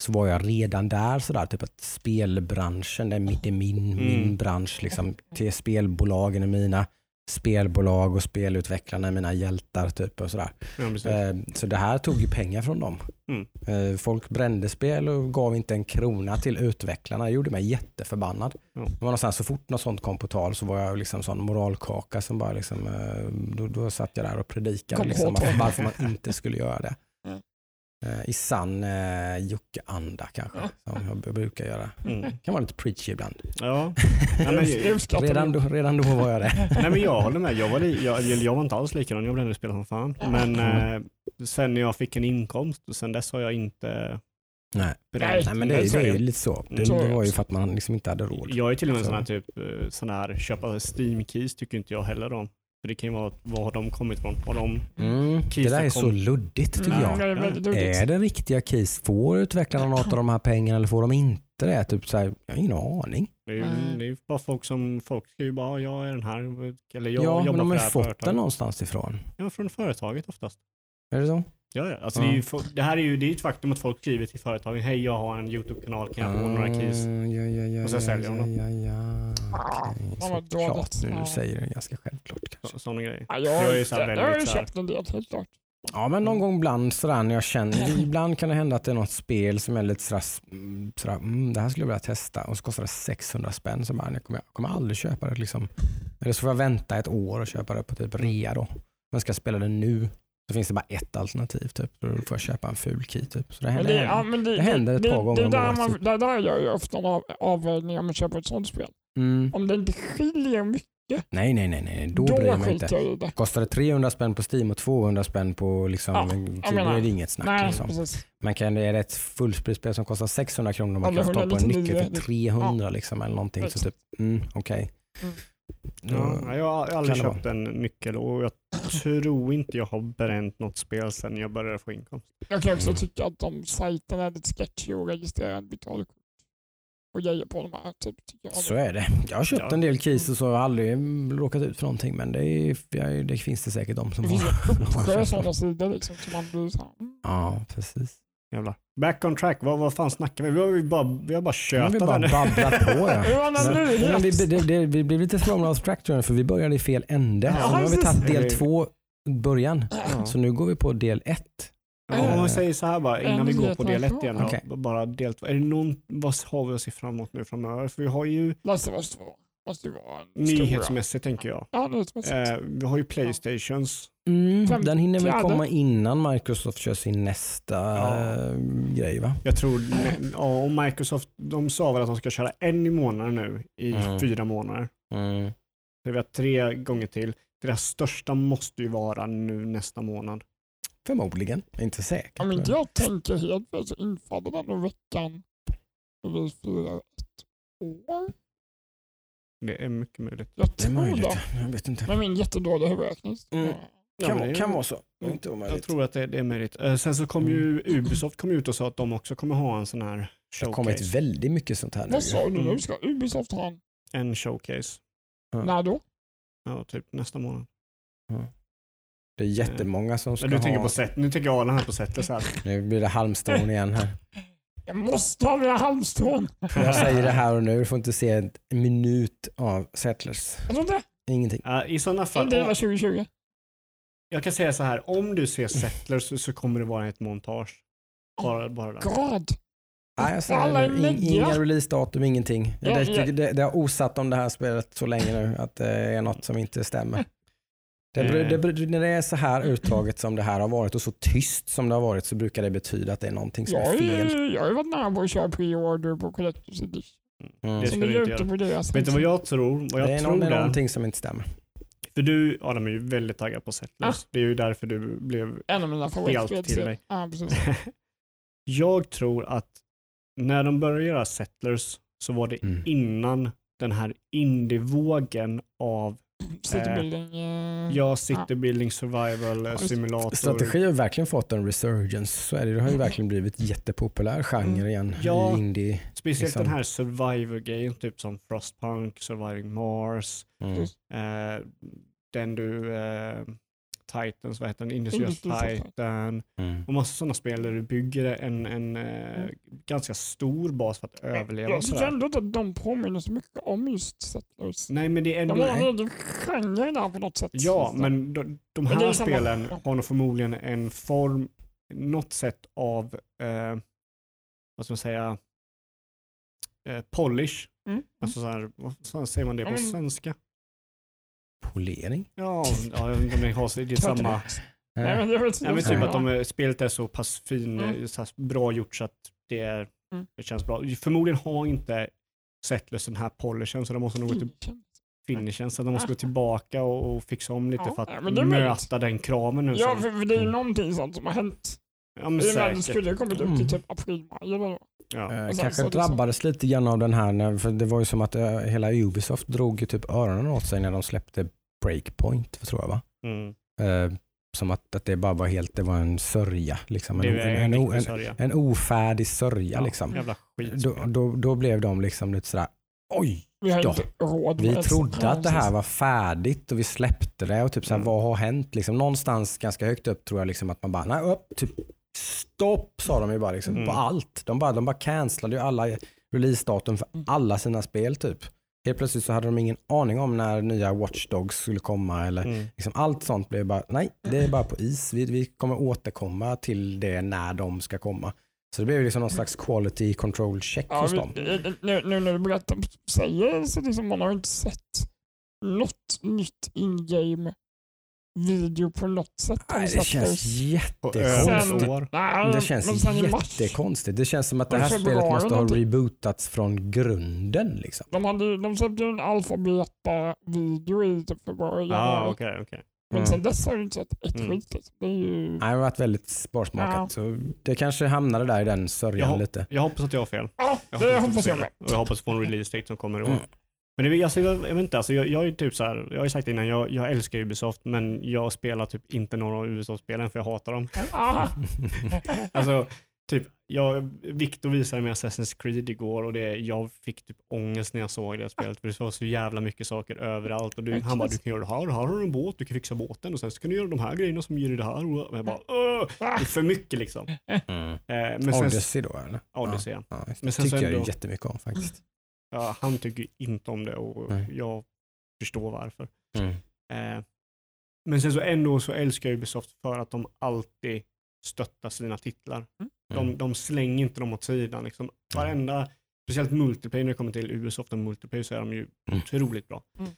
så var jag redan där sådär, typ att spelbranschen, det är min, min, min Mm. bransch, liksom, till spelbolagen är mina, spelbolag och spelutvecklarna är mina hjältar typ och sådär. Ja. Eh, så det här tog ju pengar från dem. Mm. Eh, folk brände spel och gav inte en krona till utvecklarna. Det gjorde mig jätteförbannad. Ja. Det var någonstans, så fort något sånt kom på tal så var jag liksom sån moralkaka som bara liksom, eh, då, då satt jag där och predikade liksom, varför man inte skulle göra det. Mm. Eh, I sann eh, Jocke-anda kanske, som jag brukar göra. Mm. kan vara lite preachy ibland. Ja. ja men, Redan då, redan då var jag det. Nej men jag håller med, jag var, li, jag, jag var inte alls likadan, jag brände spel som fan. Men eh, sen när jag fick en inkomst, och sen dess har jag inte Nej. bränt. Nej men det, är- det är ju lite så. Det, det var ju för att man liksom inte hade råd. Jag är till och med en Så. sån här typ, eh, sån här köpa Steam-keys tycker inte jag heller om. För det kan ju vara, var har de kommit ifrån? Har de, Mm, det där är så kom- luddigt tycker Mm, jag. väldigt luddigt. Är det riktiga keys? Får utvecklarna något av de här pengarna eller får de inte det? Typ så här, jag har ingen aning. det är ju Mm. det är bara folk som, folk ska ju bara, jag är den här, eller jag ja, men jobbar de på har det ju fått företaget. den någonstans ifrån. Ja, från företaget oftast. Är det så? Ja, ja. Alltså Ja. Det, är ju, det här är ju det är ett faktum att folk skriver till företagen, hej jag har en YouTube-kanal, kan jag få några keys? Ah, Ja, ja, ja, Och så ja, säljer de ja, dem. ja, ja. Ah, vad var Såklart nu, Ja. du säger det ganska självklart kanske. Så, sådana grejer. Ja, Jag är jag, ju så här jag, jag har ju väldigt köpt en del, helt klart. Ja men någon gång ibland sådär när jag känner, ibland kan det hända att det är något spel som är lite sådär, mm, sådär mm, det här skulle jag vilja testa och så kostar det 600 spänn så bara, jag kommer, jag kommer aldrig köpa det liksom. Eller så får jag vänta ett år och köpa det på typ rea då. Men ska jag spela det nu så finns det bara ett alternativ typ. Då får jag köpa en ful key typ. Så det händer, det, ja, det, det händer ett det, par gånger det, där man, typ. det där gör jag ofta av, avvägning om man köper ett sånt spel. mm. Om det inte skiljer mycket, Nej nej nej, nej. då, då, bryr jag mig inte. det. Kostar det 300 spänn på Steam och 200 spänn på liksom, Ja, då är det inget snack. Nej, liksom. precis. Man kan, det är ett fullprisspel som kostar 600 kronor och man Eller kan på en 199, nyckel för det- 300 liksom, eller någonting. Så typ, mm, okej. Mm. Ja, jag har aldrig kan det köpt en nyckel och jag tror inte jag har bränt något spel sedan jag började få inkomst. Jag kan också Mm. tycka att de sajterna är lite sketchy och registrerar betalkort och grejer på de här. Typ. Så är det. Jag har köpt Ja. en del keys och så har jag aldrig råkat ut för någonting men det, är, det finns det säkert de som Det finns har. uppsjö har sådana sidor liksom, som man blir såhär, mm. Ja, precis. Jävlar. Back on track, vad, vad fan snackar vi? Vi har bara, vi har bara Men tjötat vi bara här nu. babblat på ja. Men, men vi, det, det, vi blev lite thrown off track tror jag, för vi började i fel ände. Ja, så nu har vi tagit del två början. Ja. Så nu går vi på del ett. Ja, om vi säger så här bara innan vi går på del ett igen. Då, Okej. Bara del två. Är det någon, vad har vi att se fram emot nu framöver? För vi har ju Last of Us 2 måste ju vara en stora. nyhetsmässigt tänker jag. Ja, nyhetsmässigt. Eh, vi har ju Playstations. Mm, den hinner väl komma innan Microsoft kör sin nästa Ja. eh, grej va? Jag tror, ja, och Microsoft, de sa väl att de ska köra en i månaden nu i Mm. fyra månader. Mm. Så vi har tre gånger till. Deras största måste ju vara nu nästa månad. Förmodligen, inte säker. Om inte jag tänker helt så infaller den i veckan när vi firar ett år. Det är mycket möjligt. Jag Det är tror möjligt, det. jag vet inte. Med min jättedåliga huvudräkning. Mm. Ja, Kan, det är- kan vara så. Mm. Inte Jag omöjligt. tror att det, det är möjligt. Eh, Sen så kom ju Ubisoft kom ut och sa att de också kommer ha en sån här Det har kommit showcase. väldigt mycket sånt här nu. Vad sa du Mm. nu? Ska Ubisoft ha en? En showcase. Ja. När då? Ja, typ nästa månad. Det är jättemånga som ska Men du tänker ha... på set, nu tänker Arlan här på sättet så här. Nu blir det halmstrån igen här. Jag måste ha mina halmstrån. Jag säger det här och nu, du får inte se en minut av Settlers. Jag tror inte. Ingenting. Ja, I sådana fall, Inte hela 2020. Jag kan säga så här, om du ser Settlers så, så kommer det vara ett montage. Bara, bara där. God. Nej, jag säger. In, inga releasedatum, ingenting. Ja, det, ja. det, det har osatt om det här spelet så länge nu att det är något som inte stämmer. Det, Eh. det, det, när det är så här uttaget som det här har varit och så tyst som det har varit så brukar det betyda att det är någonting som Jag är fel. jag har ju varit nära på att köra pre-order på Collector's Edition. Mm. Det ska du inte göra. Vet du vad jag tror? Vad jag det är, tror någon, det någonting som inte stämmer. För du Adam är ju väldigt taggad på Settlers. Ah. Det är ju därför du blev... En av mina favoritspel. till mig. Ja, precis. jag tror att när de började göra Settlers så var det Mm. innan den här indievågen av City Eh, eh, ja, city building survival simulator. Strategi har verkligen fått en resurgence. Så är det. det har ju verkligen blivit jättepopulär genre igen Mm. Ja. i indie. Speciellt liksom. den här survivor-grejen, typ som Frostpunk, Surviving Mars, Mm. eh, den du, eh, Titans, vad heter den, of Titan. Mm. och massa sådana spel där du bygger en, en eh, Mm. ganska stor bas för att överleva. Jag tycker ändå inte att de påminner så mycket om just Settlers. Nej men det är ändå... De har en egen genre där på något sätt. Ja, men de, de Men här är samma- spelen har nog förmodligen en form, något sätt av, eh, vad ska man säga, eh, polish. Mm. Alltså så här, vad säger man det på men- svenska? Polering? Ja, ja det har det är samma. Nej, men Nej, typ att de, är- spelet är så pass fin, Mm. eh, så här bra gjort så att det, är, Mm. det känns bra. Förmodligen har inte Settlers den här polishen så de måste nog gå till finishen så de måste gå tillbaka och, och fixa om lite Ja, för att möjligt. möta den kraven nu. Ja, för, för det är ju någonting sånt som har hänt. ja men I och med att det skulle ha kommit upp Mm. till typ april, maj eller vad. Ja. Eh, kanske så liksom- drabbades lite grann av den här, för det var ju som att eh, hela Ubisoft drog ju typ öronen åt sig när de släppte Breakpoint, tror jag va? Mm. Eh, som att, att det bara var helt, det var en sörja. Liksom. Det En, en, en, en, riktig en, sörja. en ofärdig sörja liksom. Jävla skit. Då, då, då blev de liksom lite sådär, oj, Vi har Ja. inte råd vi trodde att det här var färdigt och vi släppte det och typ såhär, Mm. vad har hänt? Liksom, någonstans ganska högt upp tror jag liksom att man bara, nej upp, typ stopp sa de ju bara liksom, Mm. på allt. De bara, de bara cancellade ju alla releasedatum för Mm. alla sina spel typ. Helt plötsligt så hade de ingen aning om när nya Watch Dogs skulle komma eller Mm. liksom allt sånt blev bara, nej det är bara på is. Vi, vi kommer återkomma till det när de ska komma. Så det blev liksom någon slags quality control check Ja, hos dem. nu, nu när du berättar, säger så liksom man har inte sett något nytt in-game video på något sätt. Nej, det känns jättekonstigt. Nej, Det känns jättekonstigt. Det känns som att det det här spelet måste ha rebootats från grunden. Liksom. De, hade, de släppte ju en alfabeta-video i typ februari, Ja, januari. okej, okej. Men Mm. sen dess har jag inte sett ett Mm. skit. Liksom. Det är ju... Nej, Det har varit väldigt sparsmakat. Ja. Så det kanske hamnade där i den sörjan Ja. lite. Jag hoppas att jag har fel. Ja, Jag det att hoppas jag med. det. Och jag hoppas på en release date som kommer i år. Mm. Men det, alltså, jag, jag vet inte, alltså, jag, jag är typ så här, jag har ju sagt innan, jag, jag älskar Ubisoft men jag spelar typ inte några av Ubisoft-spelen för jag hatar dem. Alltså, typ, jag, Victor visade mig Assassin's Creed igår och det, jag fick typ ångest när jag såg det spelet för det var så jävla mycket saker överallt. Och du, han bara, du kan göra det här, här har du en båt, du kan fixa båten och sen så kan du göra de här grejerna som ger dig det här. Och jag bara, Åh! det är för mycket liksom. Mm. Eh, men sen, Odyssey då eller? Odyssey, ja. Ja, Men sen tycker så jag ju ändå- jättemycket om faktiskt. Ja, han tycker inte om det och Nej. jag förstår varför. Mm. Eh, men sen så ändå så älskar jag Ubisoft för att de alltid stötta sina titlar. Mm. De, de slänger inte dem åt sidan. Liksom. Varenda, speciellt multiplayer när det kommer till Ubisoft och multiplayer så är de ju Mm. otroligt bra. Mm.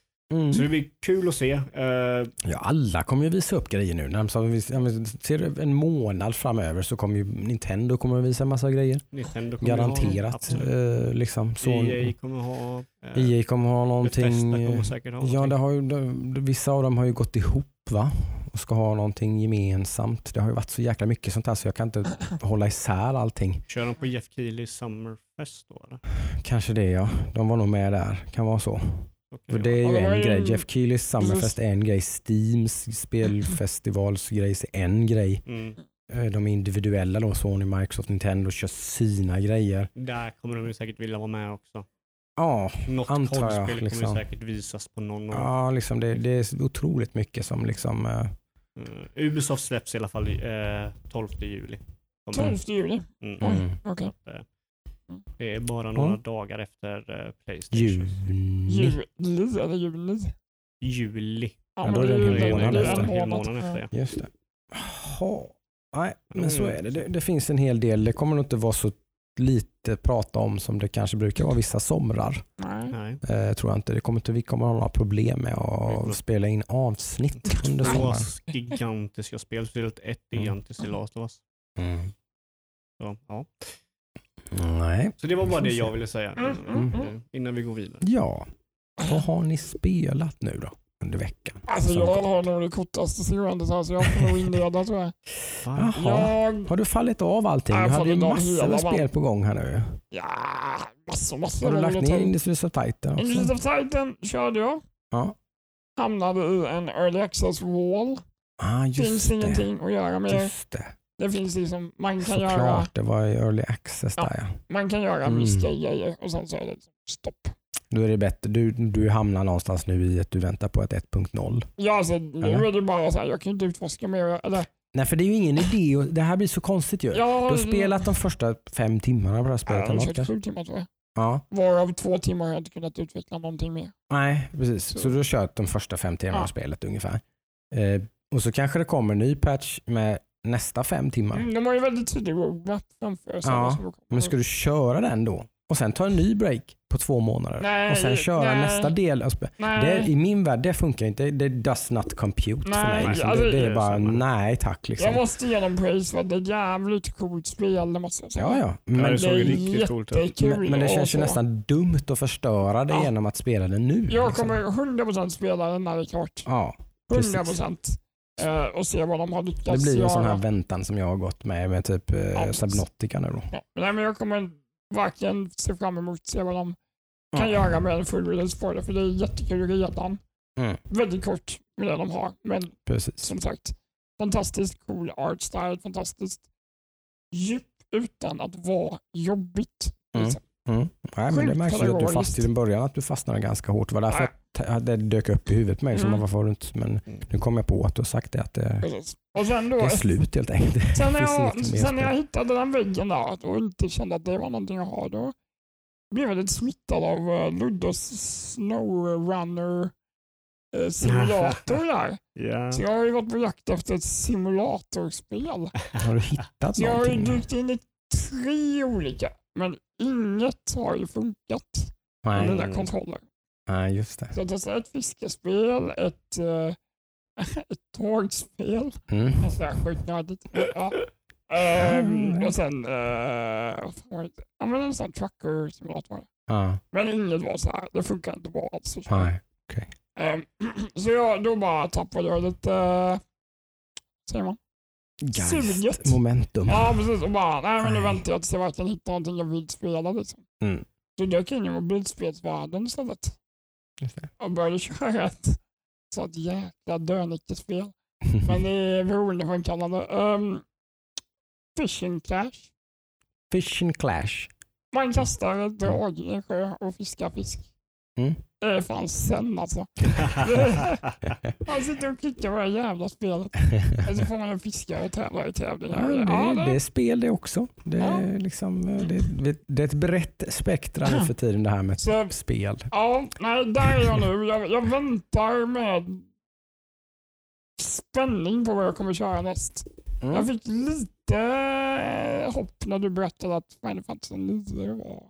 Så det blir kul att se. Eh, Ja, alla kommer ju visa upp grejer nu. När ja, ser en månad framöver så kommer ju Nintendo kommer att visa en massa grejer. Nintendo kommer Ha, Garanterat. absolut. Eh, liksom. så, EA kommer ha. Eh, EA kommer ha någonting. Kommer säkert ha Ja, någonting. det har ju, vissa av dem har ju gått ihop va? och ska ha någonting gemensamt. Det har ju varit så jäkla mycket sånt här så jag kan inte hålla isär allting. Kör de på Jeff Keelys Summerfest då eller? Kanske det ja. De var nog med där. Kan vara så. Kan För det är ju en ju- grej. Jeff Keelys Summerfest är en grej. Steams spelfestivalsgrejs är en grej. Mm. Eh, De individuella då, Sony, Microsoft, Nintendo kör sina grejer. Där kommer de ju säkert vilja vara med också. Ja, Något Antar jag, kodspel kommer liksom. säkert visas på någon av ja liksom det, det är otroligt mycket som liksom eh, Mm. Ubisoft släpps i alla fall eh, 12 juli. Kommer. 12 juli. Mm. Mm, okej. Det är bara några Mm. dagar efter eh, Playstation. juni. Juli eller juli? Juli. Ja, då är det en hel månad efter. en Hel månad. efter, ja. Just det. Jaha. Nej, men så Mm. är det. det. Det finns en hel del. Det kommer nog inte vara så lite prata om som det kanske brukar vara vissa somrar. Nej. Eh, tror jag inte. Det kommer inte. Vi kommer ha några problem med att spela in avsnitt under Två sommaren. gigantiska spel. Ett Mm. gigantiskt i Last of Us. Mm. Så, ja. Nej. så det var bara det jag ville säga Mm, mm, eh, innan vi går vidare. Ja, vad har ni spelat nu då under veckan? Alltså Som jag har nog det kortaste segmentet här så jag får nog inleda tror jag. Jaha. Jag, Har du fallit av allting? Jag Du har hade ju av massor med spel på gång här nu. ja, massor, massor. Har du av lagt ner. Industries of Titan Industries också? of Titan körde jag. Ja. Hamnade i en early access wall. Ah, just finns det. ingenting att göra med. Just det. Det finns liksom, man kan göra, Såklart, det var early access Ja. där ja. man kan göra Mm. vissa grejer och sen så är det liksom stopp. Då är det bättre. Du, du hamnar någonstans nu i att du väntar på ett 1.0. Ja, alltså, nu Eller? är det bara så här, jag kan inte utforska mer. Eller, Nej för det är ju ingen idé. och- Det här blir så konstigt ju. jag Du har spelat de första fem timmarna på det här Ja, spelet. jag har kört sju timmar tror jag. Ja, Varav två timmar har jag inte kunnat utveckla någonting mer. nej precis. Så, Så- du har kört de första fem timmarna Ja. av spelet ungefär. Eh, och så kanske det kommer en ny patch med nästa fem timmar. Mm, de har ju väldigt tydlig roadmap framför sig. Ja. Men ska du köra den då och sen ta en ny break på två månader Nej, och sen köra nej. nästa del? Nej, Det, I min värld, det funkar inte. Det does not compute för Nej, mig. Liksom. alltså, det, det det är bara nej tack. Liksom. jag måste ge dem praise för att det är ett jävligt coolt spel. Det måste jag säga. Ja, ja. Ja, Men, det såg det är riktigt coolt ut. jättekul men, men det känns ju nästan dumt att förstöra det Ja. genom att spela det nu. Jag liksom. kommer 100% spela den när det är klart. Ja, precis. 100% eh, och se vad de har lyckats Det blir ju en göra. sån här väntan som jag har gått med med typ eh, Ja, Subnautica nu då. Ja, nej, men jag kommer verkligen se fram emot att se vad de kan Ja. göra med en full release på det. För det är jättekul redan. Mm. Väldigt kort med det de har. Men Precis. som sagt, fantastiskt cool art style, fantastiskt djup utan att vara jobbigt. Mm. liksom. Mm. Nej, men det märks ju att du fast i den början att du fastnade ganska hårt. Det var därför det dök upp i huvudet på mig. Så Mm. man, varför har du inte, men nu kom jag på att du har sagt det att det, Precis. Och sen då, det är slut helt enkelt. sen när, jag, sen när jag hittade den väggen där och inte kände att det var någonting att ha, då blev jag lite smittad av uh, Luddos Snowrunner uh, simulator där. Ja. Så jag har ju varit på jakt efter ett simulatorspel. Har du hittat Så jag har ju någonting? dykt in i tre olika, men inget har ju funkat med Nej. mina kontroller. Nej, just det. Så jag testade ett fiskespel, ett, uh, ett tågspel, Mm. alltså är sjukt nördigt. Ja. Ehm, och sen uh, det? ja, men en sån trucker simulator. Ja, Men inget var så här, det funkar inte bra alls. nej. Ehm, så jag, då bara tappade jag lite, uh, säger man? Suget. Momentum. Ja precis, och bara nej men nu väntar jag tills jag verkligen hittar någonting jag vill spela liksom. Mm. Så dök jag in i mobilspelsvärlden istället det. Och började köra ett sånt jäkla dönickespel. Men det är beroendeframkallande. Um, fishing Clash. Fishing Clash. Man kastar ett drag i en sjö och fiskar fisk. Mm. Det är fan sen alltså. Man sitter och klickar på det här jävla spelet. Och så får man en fiskare och tävlar i tävlingar. Ja, Ja, det, det är spel det också. Det är, Ja. liksom, eh, det, det är ett brett spektra nu för tiden det här med Så- spel. Ja, nej, där är jag nu. Jag, jag väntar med spänning på vad jag kommer köra näst. Mm. Jag fick lite hopp när du berättade att Final Fantasy 9 var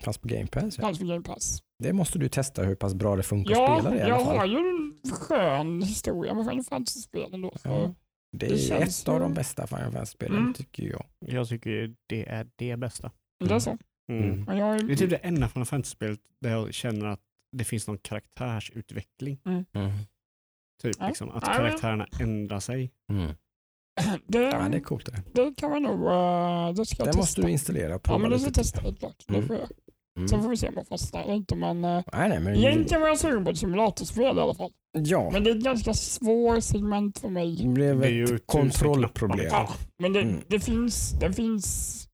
Fanns på Game Pass. Ja. fanns på Game Pass. Det måste du testa hur pass bra det funkar att Ja, spela det i jag alla har fall. ju en skön historia med Final Fantasy-spelen då. Så. Ja. Det är det ett av de bästa Final Fantasy-spelen Mm. tycker jag. Jag tycker det är det bästa. Det är så. Mm. Men jag, Det är typ det enda Final Fantasy-spelet där jag känner att det finns någon karaktärsutveckling. Mm. Typ Ja. liksom, att karaktärerna ändrar sig. Mm. det, Ja, det är coolt. Det, det kan man nog... eh, det ska jag det testa. måste du installera prova Ja, men det ska jag testa helt klart. Det Mm. får jag. Mm. Sen får vi se om jag fastnar eller inte. Men eh, Nej, nej, men... egentligen var jag sugen på ett simulatorspel i alla fall. Ja, Men det är ett ganska svårt segment för mig. det blev Det är ju ett kontrollproblem. Ja, men det, Mm. det, finns, det finns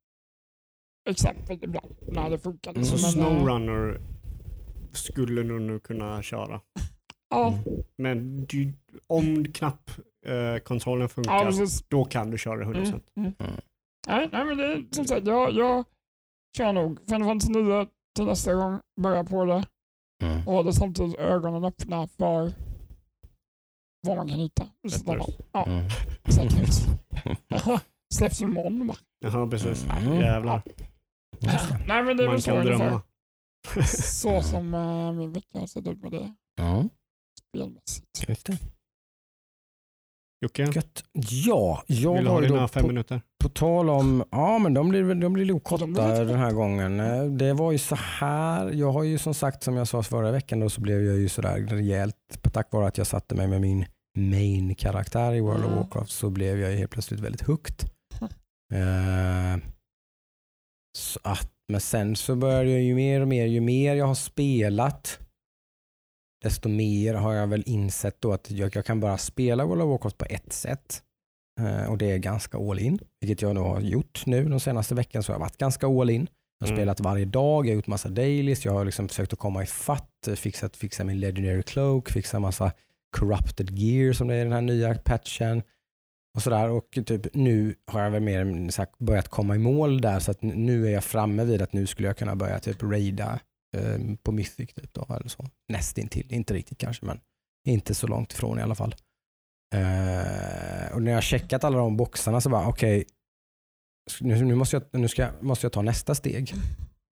exempel ibland när det funkar. Mm. Så Men, eh, Snowrunner skulle du nu kunna köra. Ja, Mm. Men du, om knappkontrollen eh, kontrollen funkar, ja då kan du köra 100%. Mm, mm. Mm. Nej, nej, men det är som sagt, jag, jag kör nog Final Fantasy 9 till nästa gång, börjar på det Mm. och håller samtidigt ögonen öppna för vad man kan hitta. Ja, Mm. säkert. Släpps imorgon va? Jaha, precis. Mm. Jävlar. Det. Nej men det är Man väl så kan ungefär. drömma. Så som äh, min vecka har sett ut med det Ja, spelmässigt. just det. Jocke, Gött. Ja, jag vill du ha har ju dina då fem på, minuter? på tal om, ja men de blir, de blir nog De blir korta lite den här gången. Eh, Det var ju så här, jag har ju som sagt som jag sa förra veckan då så blev jag ju sådär rejält, på tack vare att jag satte mig med min main-karaktär i World of Mm. Warcraft så blev jag ju helt plötsligt väldigt hooked. Eh, så att, men sen så började jag ju mer och mer, ju mer jag har spelat desto mer har jag väl insett då att jag, jag kan bara spela World of Warcraft på ett sätt. Eh, och det är ganska all in, vilket jag nog har gjort nu de senaste veckan så har jag varit ganska all in. Jag har Mm. spelat varje dag, jag har gjort massa dailies, jag har liksom försökt att komma i fatt, fixat, fixa min legendary cloak, fixa massa corrupted gear som det är i den här nya patchen. Och sådär. Och typ nu har jag väl mer så här, börjat komma i mål där så att nu är jag framme vid att nu skulle jag kunna börja typ raida eh, på Mythic typ då, eller så. Nästintill, inte riktigt kanske men inte så långt ifrån i alla fall. Eh, och när jag checkat alla de boxarna så bara okej, nu, nu, måste, jag, nu ska, måste jag ta nästa steg.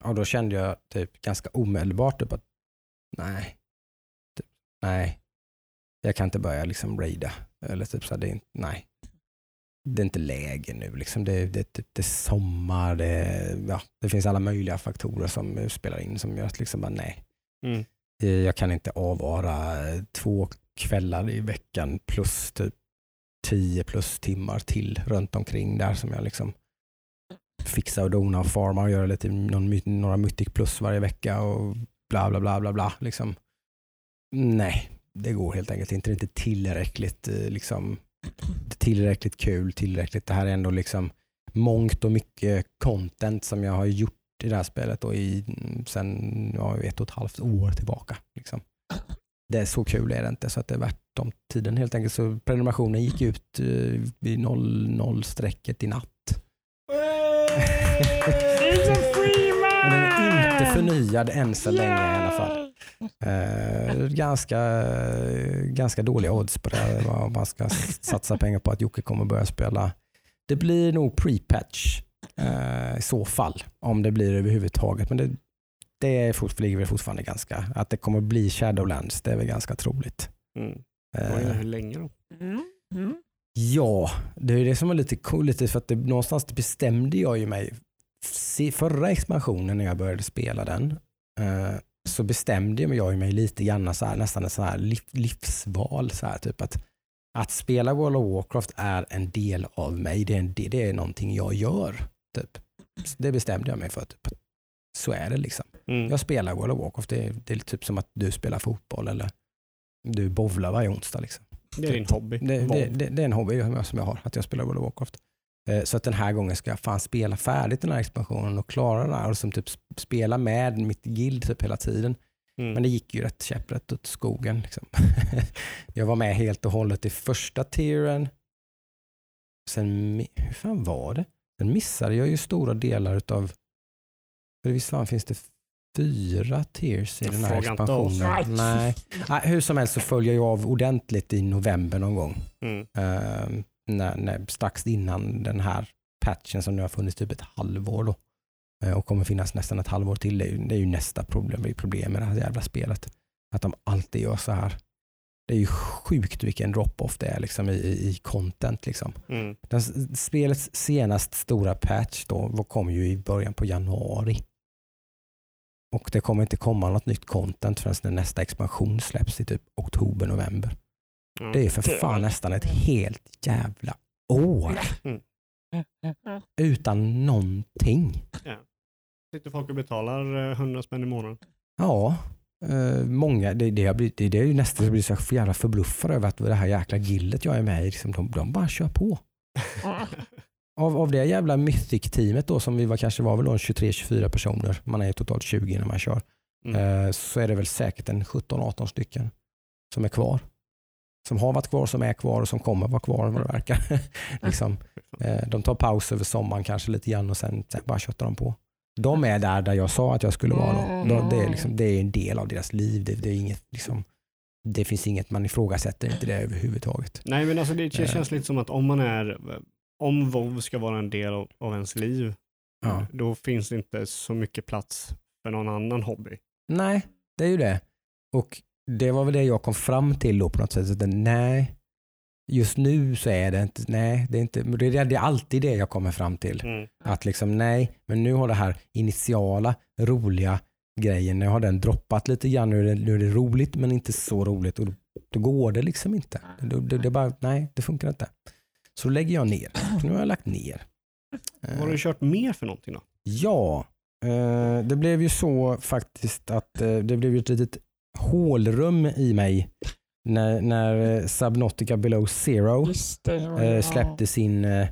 Och då kände jag typ ganska omedelbart typ att nej, typ, nej, jag kan inte börja liksom raida. Eller typ så här, det är, nej. Det är inte läge nu. Liksom. Det, det, det, det är sommar, det, ja, det finns alla möjliga faktorer som spelar in som gör att liksom bara, nej. Mm. Eh, Jag kan inte avvara två kvällar i veckan plus typ 10 plus timmar till runt omkring där som jag liksom fixar och donar och farmar och gör lite någon, några mythic plus varje vecka och bla bla bla bla bla. Liksom. Nej, det går helt enkelt inte. Det är inte tillräckligt, eh, liksom, tillräckligt kul, tillräckligt. Det här är ändå liksom mångt och mycket content som jag har gjort i det här spelet och i, mm, sen ja, ett och ett halvt år tillbaka. Liksom. Det är så kul är det inte så att det är värt de tiden helt enkelt. Så prenumerationen gick ut eh, vid 00-strecket i natt. Den är inte förnyad än så länge i alla fall. Eh, ganska, ganska dåliga odds på det. Vad man ska satsa pengar på att Jocke kommer börja spela. Det blir nog pre-patch eh, i så fall. Om det blir överhuvudtaget. Men det, det är fort, ligger väl fortfarande ganska... Att det kommer bli Shadowlands, det är väl ganska troligt. Mm. Eh, hur länge då? Mm. Mm. Ja, det är det som är lite cool, lite för att det, någonstans bestämde jag ju mig. Förra expansionen när jag började spela den eh, så bestämde jag mig lite grann så här, nästan ett så här liv, livsval. Så här, typ att, att spela World of Warcraft är en del av mig. Det är, en, det är någonting jag gör. Typ. Så Det bestämde jag mig för. Typ. Så är det liksom. Mm. Jag spelar World of Warcraft. Det är, det är typ som att du spelar fotboll eller du bowlar varje onsdag. Liksom. Det är din hobby. Det, det, det är en hobby som jag har, att jag spelar World of Warcraft. Eh, Så att den här gången ska jag fan spela färdigt den här expansionen och klara den här och som typ spela med mitt guild typ hela tiden. Mm. Men det gick ju rätt käpprätt åt skogen. Liksom. jag var med helt och hållet i första tieren. Sen, hur fan var det? Sen missade jag ju stora delar utav, för visst fan finns det fyra tiers i den här expansionen? Nej. Nej, hur som helst så följer jag av ordentligt i november någon gång. Mm. Ehm, när, när, strax innan den här patchen som nu har funnits typ ett halvår då, eh, och kommer finnas nästan ett halvår till. Det är ju, det är ju nästa problem, problem med det här jävla spelet. Att de alltid gör så här. Det är ju sjukt vilken drop-off det är liksom i, i content. Liksom. Mm. Den, spelets senast stora patch då kom ju i början på januari. Och det kommer inte komma något nytt content förrän när nästa expansion släpps i typ oktober, november. Ja. Det är för Det- fan nästan ett helt jävla år utan någonting. Sitter folk och betalar eh, 100 spänn i månaden. Ja, eh, många, det, det, har blivit, det, det är ju nästan jag blir så jävla förbluffad över att det här jäkla gillet jag är med i, liksom, de, de bara kör på. Av, av det jävla Mythic-teamet då som vi var, kanske var väl då en 23-24 personer, man är ju totalt 20 när man kör, Mm. eh, så är det väl säkert en 17-18 stycken som är kvar. Som har varit kvar, som är kvar och som kommer vara kvar vad det verkar. liksom, eh, de tar paus över sommaren kanske lite grann och sen, sen bara köttar de på. De är där, där jag sa att jag skulle vara. Då. De, det, är liksom, det är en del av deras liv. Det, det, är inget, liksom, det finns inget, man ifrågasätter inte det överhuvudtaget. Nej men alltså det Eh. känns lite som att om man är, om WoW ska vara en del av, av ens liv, Ja. då finns det inte så mycket plats för någon annan hobby. Nej, det är ju det. Och det var väl det jag kom fram till då på något sätt. Att nej, just nu så är det inte, nej, det är inte, det är, det är alltid det jag kommer fram till. Mm. Att liksom nej, men nu har det här initiala roliga grejen, nu har den droppat lite grann, nu är det, nu är det roligt men inte så roligt och då, då går det liksom inte. Det, det, det är bara, nej, det funkar inte. Så då lägger jag ner. Så nu har jag lagt ner. Vad har du kört mer för någonting då? Ja, eh, det blev ju så faktiskt att eh, det blev ju ett litet hålrum i mig när, när eh, Subnautica Below Zero det. eh, ja. släppte sin, eh,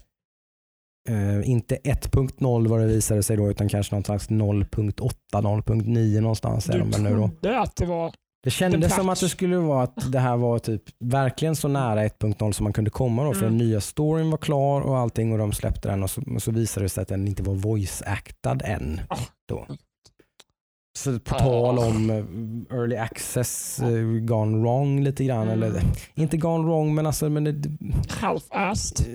eh, inte 1.0 vad det visade sig då, utan kanske någon slags 0.8, 0.9 någonstans är Du de väl nu då. trodde att det var... Det kändes som att det skulle vara att det här var typ verkligen så nära 1.0 som man kunde komma då, för Mm. den nya storyn var klar och allting och de släppte den och så, och så visade det sig att den inte var voice-actad än. Ah. Då. Så på tal om eh, early access eh, gone wrong lite grann, Mm. eller inte gone wrong men alltså men det, Half-assed.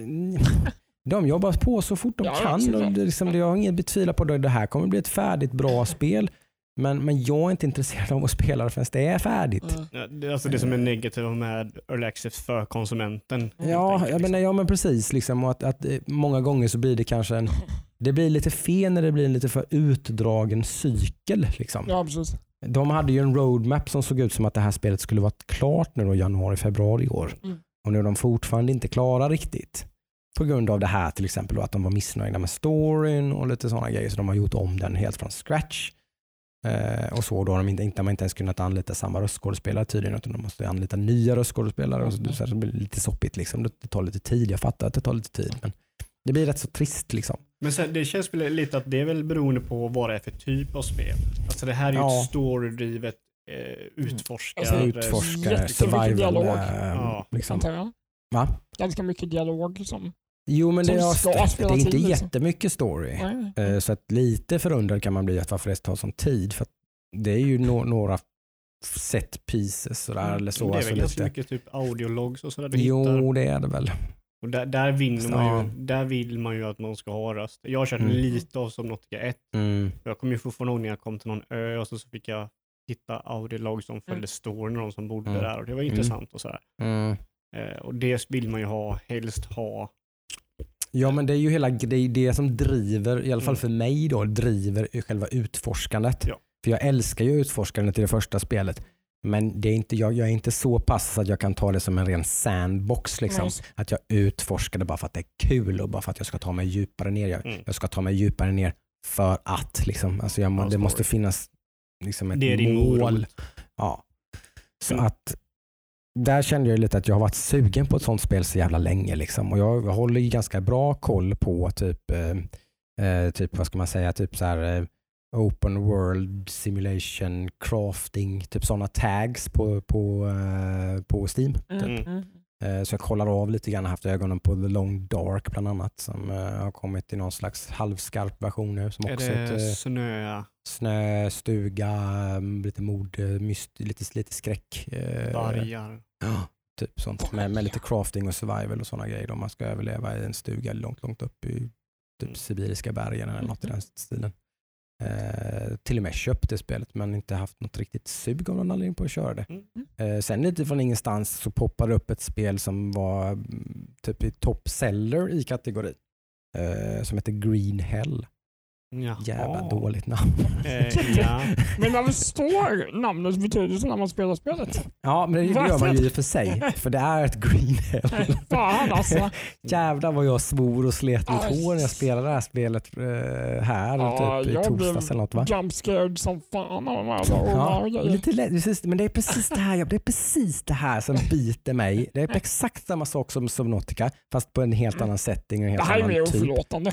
de jobbar på så fort de Ja, kan. De, liksom, jag har inget betvivla på det. Det här kommer bli ett färdigt bra spel. Men, men jag är inte intresserad av att spela det förrän det är färdigt. Mm. Ja, det, alltså det som är negativt med early access för konsumenten. Ja, enkelt, jag liksom. menar, ja men precis. Liksom, och att, att eh, många gånger så blir det kanske en, det blir lite fel när det blir en lite för utdragen cykel. Liksom. Ja, precis. De hade ju en roadmap som såg ut som att det här spelet skulle vara klart nu då januari, februari i år. Mm. Och nu är de fortfarande inte klara riktigt. På grund av det här till exempel då, att de var missnöjda med storyn och lite sådana grejer. Så de har gjort om den helt från scratch. Eh, och så då har de inte, inte, de har inte ens kunnat anlita samma röstskådespelare tydligen utan de måste anlita nya röstskådespelare. Och så, så det blir lite soppigt liksom. Det, det tar lite tid. Jag fattar att det tar lite tid. Men det blir rätt så trist liksom. Men sen, det känns väl lite att det är väl beroende på vad det är för typ av spel. Alltså det här är ju Ja. ett storydrivet eh, utforskar... Alltså, eh, Utforskare, jättemycket survival. dialog. Eh, Ja. liksom. Antar jag. Va? Ganska mycket dialog. Som, Jo men det, Som ska det är inte liksom. jättemycket story. Nej. Eh, Så att lite förundrad kan man bli att varför det tar sån tid. För att det är ju no några set pieces sådär, eller så. Mm. det är alltså väl ganska lite. mycket typ audiologs och sådär du hittar. Jo det är det väl. Och där, där, vill man ju, där vill man ju att någon ska ha röst. Jag har kört Mm. lite av som Nautica 1. Mm. Jag kommer ju fortfarande ihåg när jag kom till någon ö och så, så fick jag hitta audiolog som följde Mm. storyn och de som bodde Mm. där och det var Mm. intressant och sådär. Mm. Eh, och det vill man ju ha, helst ha. Ja men det är ju hela det, det som driver, i alla fall Mm. för mig då, driver själva utforskandet. Ja. För jag älskar ju utforskandet i det första spelet. Men det är inte, jag, jag är inte så pass att jag kan ta det som en ren sandbox. Liksom. Nice. Att jag utforskar det bara för att det är kul och bara för att jag ska ta mig djupare ner. Jag, Mm. jag ska ta mig djupare ner för att. Liksom. Alltså jag, Ja, det måste finnas liksom ett Det är din mål. morot. Ja. Så Mm. att där kände jag lite att jag har varit sugen på ett sånt spel så jävla länge. Liksom. Och jag, håller ju ganska bra koll på typ, eh, eh, typ vad ska man säga, typ så här eh, open world simulation, crafting, typ sådana tags på, på, eh, på Steam. Typ. Mm. mm. Eh, Så jag kollar av lite grann, haft ögonen på The Long Dark bland annat som eh, har kommit i någon slags halvskarp version nu. Som Är också ett, det snö, snö, stuga, mm, lite mord, myst, lite, lite skräck. eh, vargar? Ja, Typ sånt med, med lite crafting och survival och sådana grejer. Då man ska överleva i en stuga långt, långt upp i typ Mm. sibiriska bergen eller något i den stilen. Eh, till och med köpt det spelet men inte haft något riktigt sug av någon anledning på att köra det. Mm. Eh, sen lite från ingenstans så poppade det upp ett spel som var mm, typ i top seller i kategorin. Eh, som heter Green Hell. Jaha. Jävla dåligt namn. Eh, ja. Men man förstår namnets betydelse när man spelar spelet. Ja, men det, det gör man ju i och för sig. För det är ett Green Hell. Fan alltså. Jävlar vad jag svor och slet mitt Aj. hår när jag spelade det här spelet eh, här Ja, typ i jag torsdags eller något va? Jump scared som fan av de här Ja, lite lätt, precis, men det är precis det här, det är precis det här som biter mig. Det är exakt samma sak som Subnautica fast på en helt annan setting och en Det helt här är mer annan typ. oförlåtande.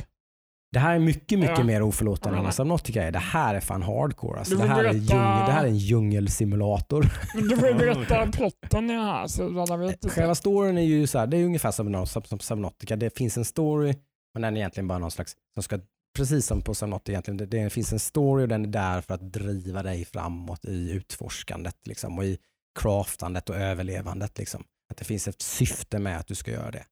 Det här är mycket, mycket Ja. mer oförlåtande än vad Subnautica är. Det här är fan hardcore. Alltså, det, här är djungel, det här är en djungelsimulator. Du får berätta plotten i det här så alla vet. Själva storyn är ju så här, det är ungefär som Subnautica. Det finns en story, men den är egentligen bara någon slags, som ska, precis som på Subnautica egentligen, det, det finns en story och den är där för att driva dig framåt i utforskandet liksom, och i craftandet och överlevandet. Liksom. Att det finns ett syfte med att du ska göra det.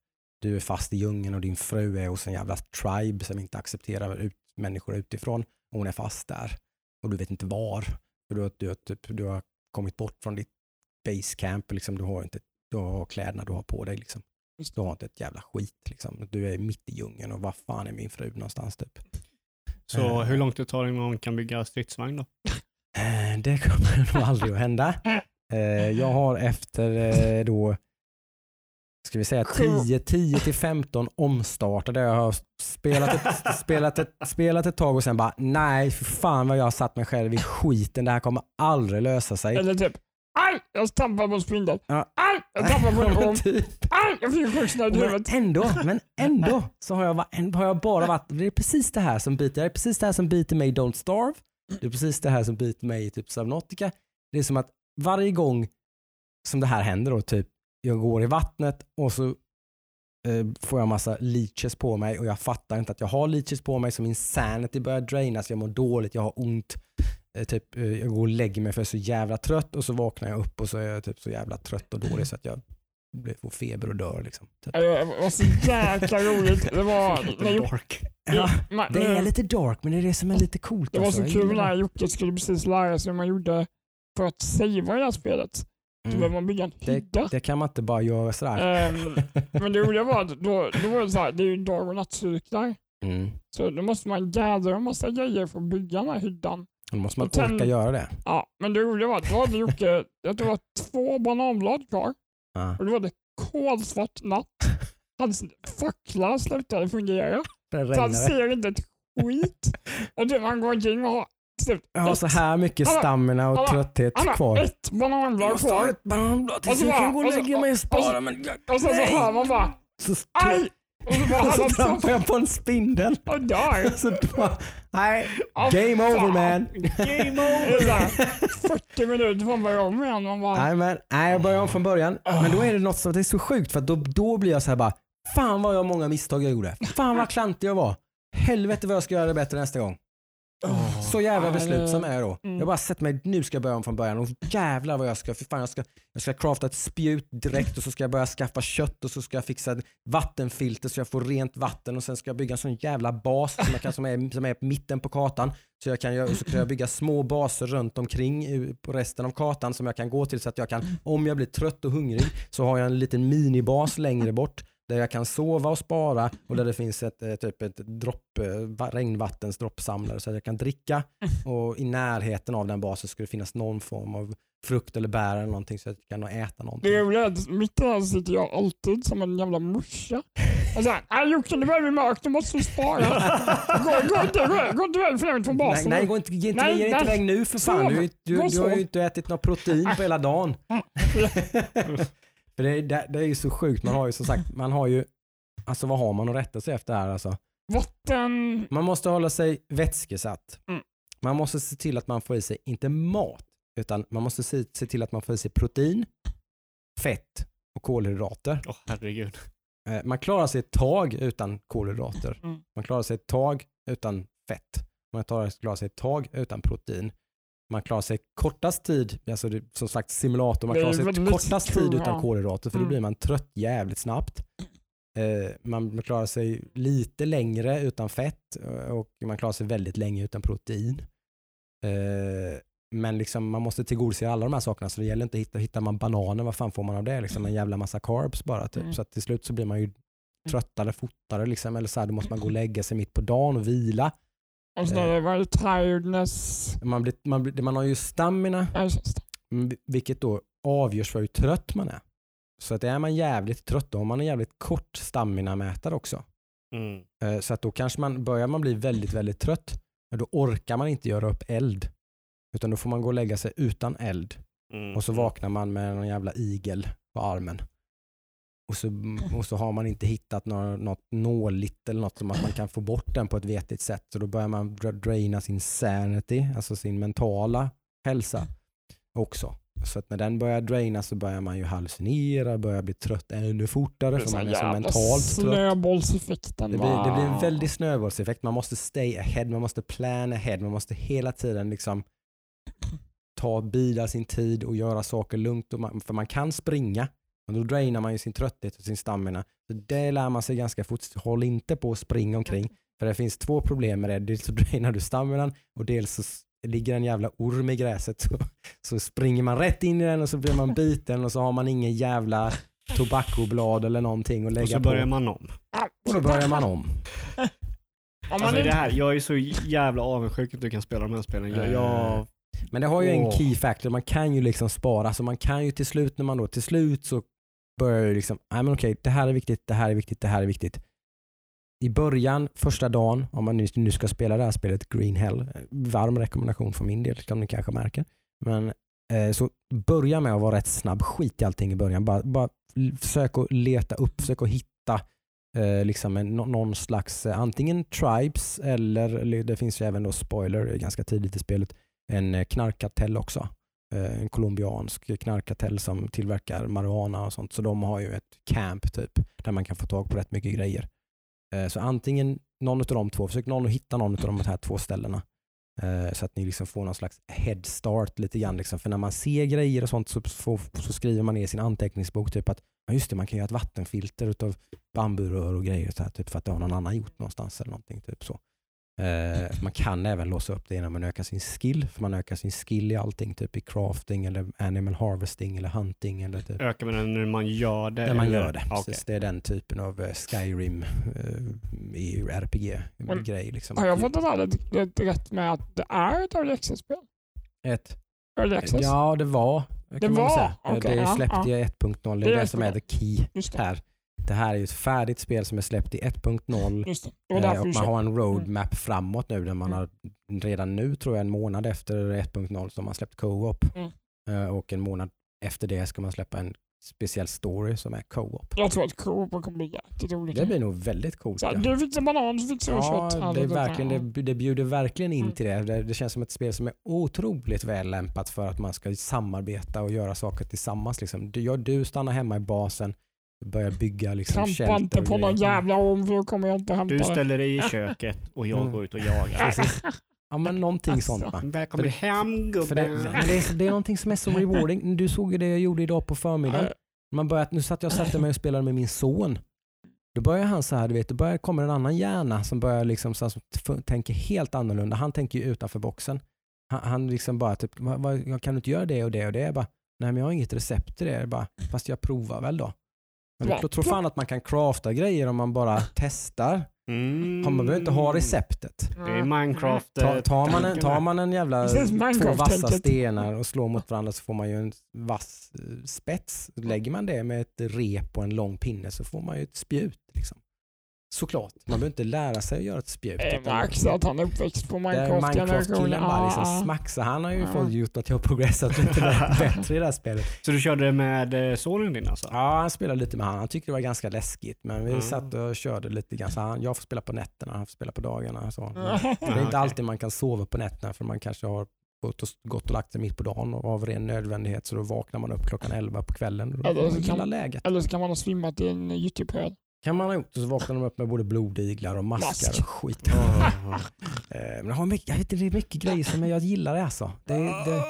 Du är fast i djungeln och din fru är hos en jävla tribe som inte accepterar ut, människor utifrån och hon är fast där och du vet inte var. För du, har- du, typ, du har kommit bort från ditt basecamp, liksom, du har inte du har kläderna du har på dig. Liksom. Du har inte ett jävla skit. Liksom. Du är mitt i djungeln och vad fan är min fru någonstans typ. Så Eh. hur långt det tar innan man kan bygga stridsvagn då? Eh, Det kommer nog aldrig att hända. Eh, Jag har efter då ska vi säga 10, 10 till 15 omstarter där jag har spelat ett, spelat, ett, spelat ett tag och sen bara nej för fan vad jag har satt mig själv i skiten. Det här kommer aldrig lösa sig. Eller typ, aj! Jag trampade på spindel. Ja. Aj! Jag trampade på en orm. typ. Aj! Jag fick en skjutsnöd i huvudet. ändå, men ändå så har jag, har jag bara varit, det är precis det här som biter, det är precis det här som biter mig i Don't Starve. Det är precis det här som biter mig i typ Subnautica. Det är som att varje gång som det här händer då, typ jag går i vattnet och så eh, får jag massa leeches på mig och jag fattar inte att jag har leeches på mig så min sanity börjar drainas, jag mår dåligt, jag har ont. Eh, typ, eh, jag går och lägger mig för jag är så jävla trött och så vaknar jag upp och så är jag typ så jävla trött och dålig så att jag får feber och dör. Liksom, typ. Det var så jäkla roligt. Det var, Jocke- Dark. Ja, det är lite dark men det är det som är lite coolt. Det var alltså. så Jag kul när det. Jocke skulle precis lära sig hur man gjorde för att savea det här spelet. Behöver Mm. man bygga en Det, hydda. det kan man inte bara göra sådär. Ehm, men det roliga var att då, då var det så här, det är ju dag och nattcyklar. Mm. Så då måste man gaddra en massa grejer för att bygga den här hyddan. Då måste man Och sen- orka göra det. Ja, men det roliga var att då hade Jocke, jag tror det var två bananblad kvar Ja. och då var det kolsvart natt. Hans fackla slutade fungera. Det Så han ser inte ett skit. Och det man går omkring och har Jag har så här mycket har- stamina och har- trötthet har kvar. ett Jag bananblad måste ha kvar. ett bananblad tills jag kan gå och lägga mig och spara. Men Och sen så Nej. hör man bara så, aj! Och så trampar jag på en spindel. och dör. Så bara, nej, game over man. Game här 40 minuter får man börja om igen. Man bara, Nej, men, nej, jag börjar om från början. Men då är det något som det är så sjukt för att då, då blir jag så här bara, fan vad jag många misstag jag gjorde. Fan vad klantig jag var. Helvete vad jag ska göra det bättre nästa gång. Så jävla beslutsam är jag då. Mm. Jag bara sett mig, nu ska jag börja om från början och jävlar vad jag ska, för fan jag ska, jag ska crafta ett spjut direkt och så ska jag börja skaffa kött och så ska jag fixa ett vattenfilter så jag får rent vatten och sen ska jag bygga en sån jävla bas som, jag kan, som, är, som är mitten på kartan. Så, jag kan, så kan jag bygga små baser runt omkring på resten av kartan som jag kan gå till så att jag kan, om jag blir trött och hungrig så har jag en liten minibas längre bort där jag kan sova och spara och där det finns ett, eh, typ ett dropp, eh, va- regnvattens droppsamlare så att jag kan dricka och i närheten av den basen skulle det finnas någon form av frukt eller bär eller någonting så att jag kan äta någonting. Det är att mitt i det här sitter jag alltid som en jävla morsa. Nej Jocke nu börjar vi mörkt, nu måste spara. gå, gå inte gå inte iväg för långt från Nej, basen. nej, gå inte, ge inte, Nej, ge inte nej. iväg nu för fan. Du, du, du, har ju inte ätit något protein på hela dagen. För det, är- det, det är ju så sjukt. Man har ju som sagt, man har ju, alltså vad har man att rätta sig efter här alltså? Vatten, Man måste hålla sig vätskesatt. Mm. Man måste se till att man får i sig, inte mat, utan man måste se, se till att man får i sig protein, fett och kolhydrater. Åh herregud. Eh, Man klarar sig ett tag utan kolhydrater. Mm. Man klarar sig ett tag utan fett. Man klarar klarar sig ett tag utan protein. Man klarar sig kortast tid, alltså det, som sagt simulator, man klarar sig väldigt kortast tid utan kolhydrater för då Mm. blir man trött jävligt snabbt. Eh, man klarar sig lite längre utan fett eh, och man klarar sig väldigt länge utan protein. Eh, men liksom, man måste tillgodose alla de här sakerna så det gäller inte att hitta, hittar man bananer, vad fan får man av det? Liksom en jävla massa carbs bara. Typ. Mm. Så att till slut så blir man ju tröttare fortare liksom, eller så här, då måste man gå och lägga sig mitt på dagen och vila. Och så är det var det tiredness. Man, blir, man, blir, man har ju stamina. Mm, vilket då avgörs för hur trött man är. Så att är man jävligt trött, då har man en jävligt kort stamina-mätare också. Mm. Eh, Så att då kanske man, börjar man bli väldigt, väldigt trött, då orkar man inte göra upp eld. Utan då får man gå och lägga sig utan eld. Mm. Och så vaknar man med någon jävla igel på armen. Och så, och så har man inte hittat något, något nåligt eller något som att man kan få bort den på ett vettigt sätt. Så då börjar man dra- draina sin sanity, alltså sin mentala hälsa också. Så att när den börjar draina så börjar man ju hallucinera, börjar bli trött ännu fortare för man är så mentalt trött. Snöbollseffekten. Det blir, det blir en väldig snöbollseffekt. Man måste stay ahead, man måste plan ahead, man måste hela tiden liksom ta bida sin tid och göra saker lugnt. Och man, för man kan springa, men då drainar man ju sin trötthet och sin stamina. Så det lär man sig ganska fort. Håll inte på att springa omkring. För det finns två problem med det. Dels så drainar du staminan och dels så ligger en jävla orm i gräset. Så, så springer man rätt in i den och så blir man biten och så har man ingen jävla tobaccoblad eller någonting att lägga Och så på. börjar man om. Och då börjar man om. Man Alltså det här, jag är så jävla avundsjuk att du kan spela de här spelen. Jag, jag, Men det har ju en Åh. key factor, man kan ju liksom spara, så man kan ju till slut när man då till slut så börjar ju liksom, nej men okej, det här är viktigt, det här är viktigt, det här är viktigt. I början, första dagen, om man nu, ska spela det här spelet Green Hell, eh, varm rekommendation för min del, som ni kanske märker. Men eh, så börja med att vara rätt snabb, skit i allting i början. Bara, bara försök att leta upp, försök att hitta eh, liksom en, någon slags, eh, antingen tribes eller, det finns ju även då spoiler, det är ganska tidigt i spelet, en eh, knarkkartell också. Eh, en colombiansk knarkkartell som tillverkar marijuana och sånt. Så de har ju ett camp typ där man kan få tag på rätt mycket grejer. Eh, så antingen någon av de två, försök någon att hitta någon av de här två ställena. Eh, så att ni liksom får någon slags head start lite grann. Liksom. För när man ser grejer och sånt så, får, så skriver man ner i sin anteckningsbok typ att ja just det, man kan göra ett vattenfilter utav bamburör och grejer så här, typ för att det har någon annan gjort någonstans eller någonting. Typ så. Eh, man kan även låsa upp det genom att öka sin skill, för man ökar sin skill i allting, typ i crafting eller animal harvesting eller hunting. Eller typ. ökar med den när man gör det? När man eller? gör det. Ja, okej. Precis, det är den typen av eh, Skyrim eh, i RPG-grej. Liksom. Har jag fått det här rätt- rätt med att det är ett early access-spel? Ett, Early access? ja, det var. Det man var? Okej, det är ja, släppt ja. i 1.0, det Det är är det som är the key det. här. Det här är ju ett färdigt spel som är släppt i 1.0 Just det. det var Eh, och man har en roadmap framåt nu där man Mm. har redan nu tror jag en månad efter 1.0 som man släppt co-op Mm. Eh, och en månad efter det ska man släppa en speciell story som är co-op. Jag tror att co kommer bli jäkligt roligt. Det blir nog väldigt coolt. Ja. Du fixar banan, du fixar Ja, kött. det, är verkligen, det, det bjuder verkligen in Mm. till det. det. Det känns som ett spel som är otroligt väl lämpat för att man ska samarbeta och göra saker tillsammans. Liksom. Du, jag, du stannar hemma i basen, börjar bygga liksom Trampa inte på någon jävla orm för då kommer jag inte hämta Du det. ställer dig i köket och jag går ut och jagar. Ja men någonting Alltså. sånt va. Välkommen hem För det, gubben. men det, är, det är någonting som är så rewarding. Du såg ju det jag gjorde idag på förmiddagen. Man börjat, nu satt jag och satte mig och spelade med min son. Då börjar han så här, du vet, det börjar, kommer en annan hjärna som börjar liksom så här, som tänker helt annorlunda. Han tänker ju utanför boxen. Han, han liksom bara typ, vad, vad, kan du inte göra det och det och det? Jag bara, nej men jag har inget recept till det. Jag bara, fast jag provar väl då. Men jag tror fan att man kan crafta grejer om man bara testar. Mm. Man behöver inte ha receptet. Det är Minecraft. Ta, eh, tar, man en, tar man en jävla två vassa stenar och slår mot varandra så får man ju en vass eh, spets. Lägger man det med ett rep och en lång pinne så får man ju ett spjut. Liksom. Såklart, man behöver inte lära sig att göra ett spjut. Det utan märks att han är uppväxt på är Minecraft-generationen. Liksom Ah, ah. smack, så han har ju Ja. fått gjort att jag har progressat lite bättre i det här spelet. Så du körde det med eh, sonen din alltså? Ja, han spelade lite med han. Han tyckte det var ganska läskigt men vi Mm. satt och körde lite grann. Så han, jag får spela på nätterna, han får spela på dagarna. Så. Ah. Det är inte alltid man kan sova på nätterna för man kanske har gått och, gått och lagt sig mitt på dagen och av ren nödvändighet så då vaknar man upp klockan 11 på kvällen Eller så kan- läget. Eller så kan man ha svimmat i en Youtube-pöl. Kan man ha gjort och så vaknar de upp med både blodiglar och maskar Mask. och skit. Eh, Men det, har mycket, jag vet, det är mycket grejer som jag gillar det alltså. Det, det,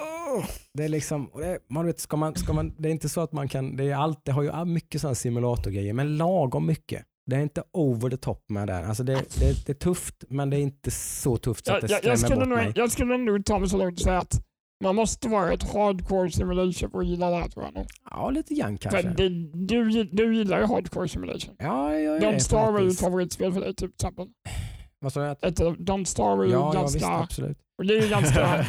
det är liksom, det, man vet, ska man, ska man, det är inte så att man kan, det är allt, det har ju mycket sådana simulatorgrejer, men lagom mycket. Det är inte over the top med det. Alltså det, det, det är tufft, men det är inte så tufft så att Jag, det jag, jag, skrämmer bort mig. jag skulle nog ta mig så långt och säga att man måste vara ett hardcore simulation för att gilla det här tror jag nog. Ja, lite grann För kanske. det, du, du gillar ju hardcore simulation. Ja, jag är Don't är något ju ett favoritspel för dig till exempel. Vad sa av- Don't Starve är ju Ja, ja visst, ganska... absolut. och det är ju ganska...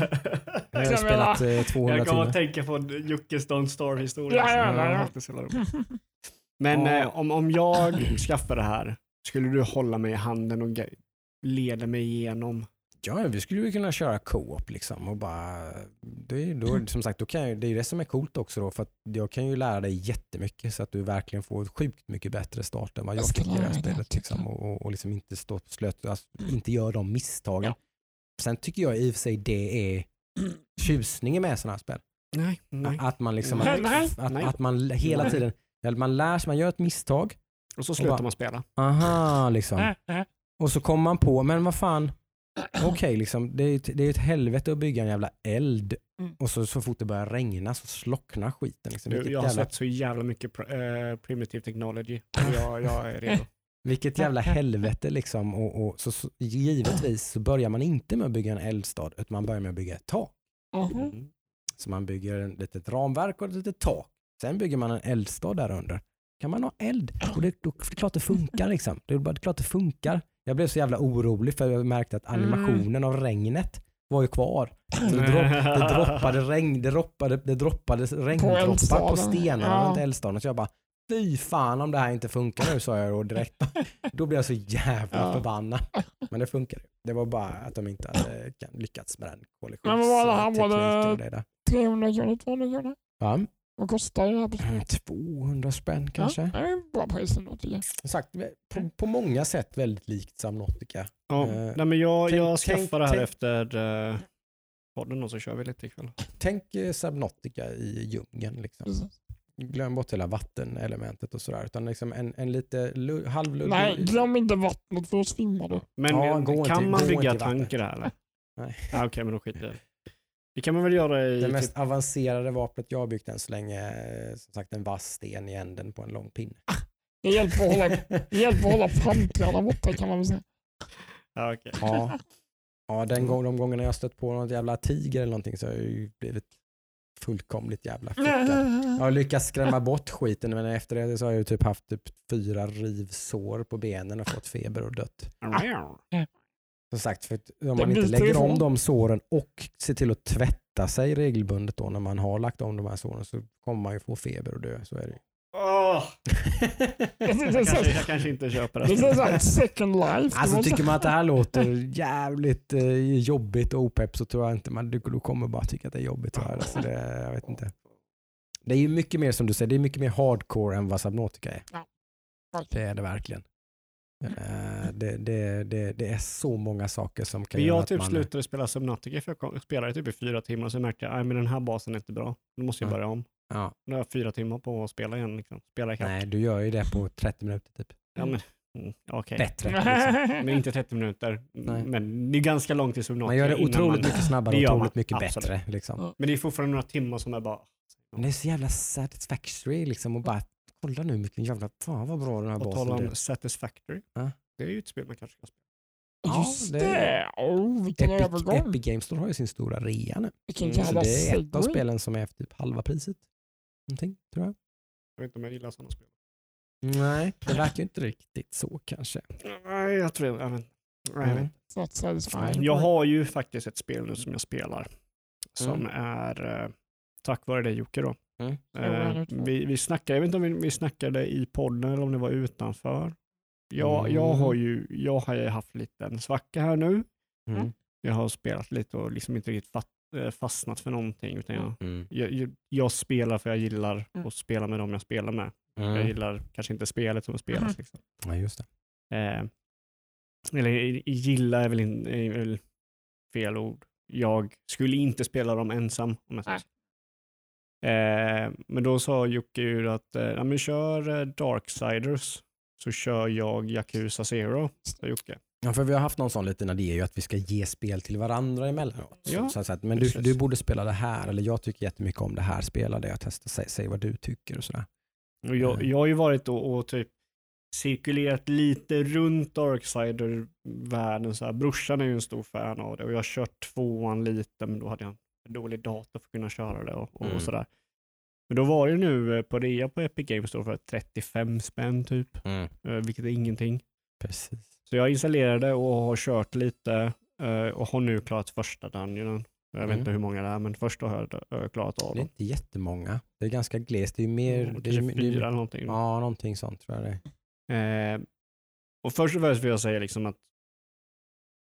Jag har Jag spelat eh, 200 Jag kommer att tänka på Juckes Don't Starve historia. Ja, ja, ja, ja. Men Ja. eh, om, om jag skaffar det här, skulle du hålla mig i handen och leda mig igenom? Ja, vi skulle ju kunna köra co-op liksom och bara, det är, då, som sagt, då kan jag, det är det som är coolt också då för att jag kan ju lära dig jättemycket så att du verkligen får sjukt mycket bättre start än vad jag Jag fick i det här spelet. Liksom, och, och, och liksom inte stå på slöt, alltså, inte göra de misstagen. Sen tycker jag i och för sig det är tjusningen med sådana här spel. Nej, nej. Att man liksom, Nej, att, Nej. att man hela tiden, ja, man lär sig, man gör ett misstag, Och så slutar bara- man spela. aha liksom. Äh, äh. Och så kommer man på, men vad fan, okej liksom, det är, ett- det är ett helvete att bygga en jävla eld Mm. och så, så fort det börjar regna så slocknar skiten. Liksom. Du, jag har jävla, sett så jävla mycket pr- eh, primitive technology. Jag, jag är redo. vilket jävla helvete liksom. Och, och, så, så, givetvis så börjar man inte med att bygga en eldstad utan man börjar med att bygga ett tak. Mm. Så man bygger ett litet ramverk och ett litet tak. Sen bygger man en eldstad där under. Kan man ha eld? Och det, då, det är klart det funkar liksom. Det är bara det är klart det funkar. Jag blev så jävla orolig för jag märkte att Mm. animationen av regnet var ju kvar. Så det, dropp, det droppade regn, det droppade, det droppade regndroppar på eldstaden. stenarna Ja. runt eldstaden. Så jag bara, fy fan om det här inte funkar nu sa jag då direkt. Då blev jag så jävla Ja. förbannad. Men det funkade. Det var bara att de inte hade lyckats med den Men vad var det här? Var kollisionstekniken det- och det där. 300 kronor, 200 kronor. Ja. Vad kostar det här? Mm, 200 spänn kanske. Ja, det bra pris ändå tycker sagt, på, på många sätt väldigt likt Subnautica. Ja, Eh, nej, men jag, tänk- jag tänk- skaffar det här tänk- efter uh, podden och så kör vi lite ikväll. Tänk eh, Subnautica i djungeln. Liksom. Precis. Glöm bort hela vattenelementet och sådär. Utan liksom en, en lite lu- halvluddig... Nej, glöm inte vattnet för då svimmar du. Men Ja, kan man bygga inte i vatten. tank i det här eller? Nej. Ah, Okej, men då skiter jag det. Kan man väl göra i... Det typ, mest avancerade vapnet jag har byggt än så länge som sagt en vass sten i änden på en lång pinne. Det hjälper att hålla, hjälper att hålla framträdande borta kan man väl säga. ja, okej. Ja, ja den gång, de gångerna jag stött på något jävla tiger eller någonting så har jag ju blivit fullkomligt jävla fuckad. Jag har lyckats skrämma bort skiten men efter det så har jag ju typ haft typ fyra rivsår på benen och fått feber och dött. Som sagt, för om man inte lägger om de såren och ser till att tvätta sig regelbundet då när man har lagt om de här såren så kommer man ju få feber och dö. Så är det Det jag, kanske, jag kanske inte köper det det. är såhär second life. Alltså tycker man att det här låter jävligt eh, jobbigt och opepp så tror jag inte man du, du kommer bara tycka att det är jobbigt. Tyvärr. Alltså det, jag vet inte. Det är ju mycket mer som du säger, det är mycket mer hardcore än vad Subnautica är. Ja. Det är det verkligen. Eh, det, det, det, det är så många saker som kan Men göra jag att typ man... slutade spela Subnautica för jag spelade typ i fyra timmar och så märkte jag att den här basen är inte bra. Nu måste jag Ja. börja om. Ja, Nu har jag fyra timmar på att spela igen. Liksom. Spela ikapp. nej, du gör ju det på 30 minuter typ. Ja, men, mm, okej. Bättre. Liksom. Men inte 30 minuter. Nej. Men det är ganska långt till Subnautica. Man gör det otroligt man- mycket snabbare och otroligt mycket absolut. bättre. Liksom. Men det är fortfarande några timmar som är bara... Men det är så jävla satisfactory liksom och bara kolla nu vilken jävla, fan vad bra den här På basen tal om. Satisfactory. Ja. Det är ju ett spel man kanske ska spela. Ja, Just det- det. Oh, vilken Epic, övergång. Epic Games Store har ju sin stora rea nu. Vilken Mm, Så det är ett av spelen som är typ halva priset. Någonting, tror jag. Jag vet inte om jag gillar sådana spel. Nej, det verkar ju inte riktigt så kanske. Nej, jag tror... Jag, vet, nej, jag, Mm. satisfying. Nej. jag har ju faktiskt ett spel nu som jag spelar. Som Mm. är eh, tack vare dig Jocke då. Mm. Eh, vi, vi snackade, jag vet inte om vi, vi snackade i podden eller om det var utanför. Jag, Mm. jag har ju jag har ju haft lite en svacka här nu. Mm. Jag har spelat lite och liksom inte riktigt fatt, eh, fastnat för någonting. Utan jag, Mm. jag, jag, jag spelar för jag gillar Mm. att spela med dem jag spelar med. Jag Mm. gillar kanske inte spelet som spelas. Mhm. Liksom. Ja, just det. Eh, eller gilla är väl, in, är väl fel ord. Jag skulle inte spela dem ensam. Om jag. Eh, men då sa Jocke ju att eh, ja, men kör eh, Darksiders så kör jag Yakuza Zero, sa Jocke. Ja, för vi har haft någon sån liten idé ju att vi ska ge spel till varandra emellanåt. Ja, så, så att, men du, du borde spela det här, eller jag tycker jättemycket om det här, spela det och testa, säg, säg vad du tycker och sådär. Och jag, jag har ju varit och, och typ cirkulerat lite runt Darksider-världen. Så här. Brorsan är ju en stor fan av det och jag har kört tvåan lite men då hade jag en dålig dator för att kunna köra det och, och Mm. sådär. Men då var det nu eh, på rea på Epic Games då för 35 spänn typ, eh, vilket är ingenting. Precis. Så jag installerade och har kört lite eh, och har nu klarat första dungeonen. Jag vet Mm. inte hur många det är men första har jag klarat av Det är inte jättemånga. Det är ganska glest. Det är ju mer... Mm, det är, Kanske det är, fyra någonting. Ja, någonting sånt tror jag det är. Eh, och först och främst vill jag säga liksom att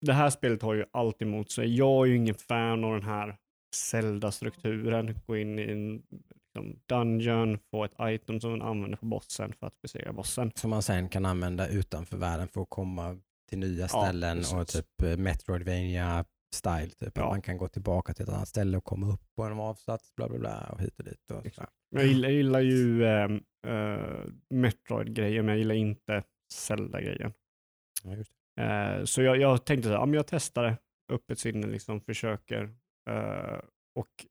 det här spelet har ju allt emot sig. Jag är ju ingen fan av den här Zelda-strukturen. Gå in i en liksom, dungeon, få ett item som man använder på bossen för att besegra bossen. Som man sen kan använda utanför världen för att komma till nya ställen och precis. typ eh, Metroidvania style. Typ. Ja. Att man kan gå tillbaka till ett annat ställe och komma upp på en avsats, bla bla bla och hit och dit. Och Jag gillar, jag gillar ju eh, eh, Metroid-grejen, men jag gillar inte Zelda-grejen. Ja. Eh, så jag, jag tänkte så här, ja, men jag testar det, öppet sinne, liksom, försöker. Eh, och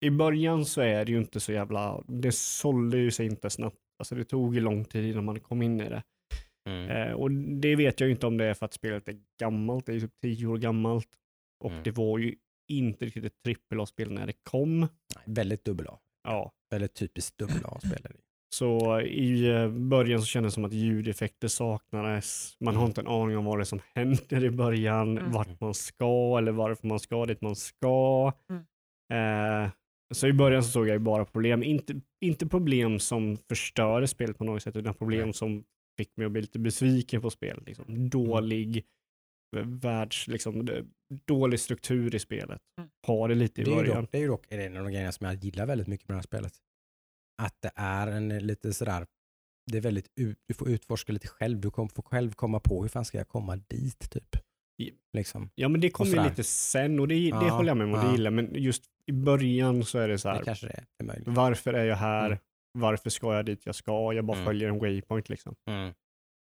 i början så är det ju inte så jävla, det sålde ju sig inte snabbt. Alltså det tog ju lång tid innan man kom in i det. Mm. Eh, och det vet jag ju inte om det är för att spelet är gammalt, det är ju typ tio år gammalt. Och Mm. det var ju inte riktigt ett trippel A-spel när det kom. Nej, väldigt dubbel A. Ja, Väldigt typiskt dubbel A-spel. Så i eh, början så kändes det som att ljudeffekter saknades. Man har Mm. inte en aning om vad det är som händer i början, Mm. vart man ska eller varför man ska dit man ska. Eh, så i början så såg jag bara problem. Inte, inte problem som förstörde spelet på något sätt, utan problem som fick mig att bli lite besviken på spelet. Liksom. Dålig eh, världs, liksom, dålig struktur i spelet. Mm. Har det lite i Det början. dock, det är ju dock en av de grejerna som jag gillar väldigt mycket med det här spelet. Att det är en lite sådär, det är väldigt, ut, du får utforska lite själv. Du kommer, får själv komma på hur fan ska jag komma dit typ. Liksom. Ja men det kommer lite sen och det, det Ja, håller jag med om och det ja. gillar men just i början så är det så Det här, kanske det är, det är varför är jag här? Mm. Varför ska jag dit jag ska? Jag bara Mm. följer en waypoint liksom. Mm.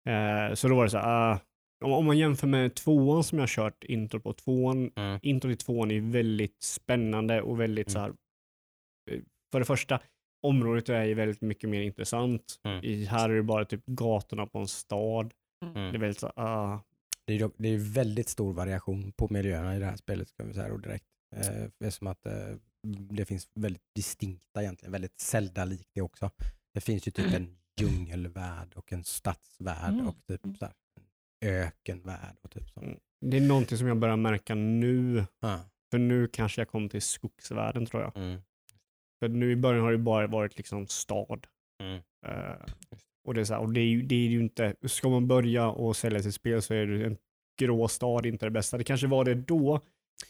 Eh, så då var det så här, ah, om, man jämför med tvåan som jag kört intro på, tvåan, Mm. intro till tvåan är väldigt spännande och väldigt Mm. så här, eh, för det första, området är ju väldigt mycket mer intressant. Mm. I, här är det bara typ gatorna på en stad. Det är Mm. väldigt så ah, Det är, det är väldigt stor variation på miljöerna i det här spelet ska vi säga då direkt. Eh, det är som att eh, det finns väldigt distinkta egentligen, väldigt Zelda-likt det också. Det finns ju typ en djungelvärld och en stadsvärld Mm. och typ så här, en ökenvärld. Och typ så. Mm. det är någonting som jag börjar märka nu. Ja. För nu kanske jag kom till skogsvärlden tror jag. Mm. För nu i början har det bara varit liksom stad. Mm. Eh, och det är, så här, och det är, ju, det är ju inte, ska man börja och sälja sitt spel så är det en grå stad inte det bästa. Det kanske var det då,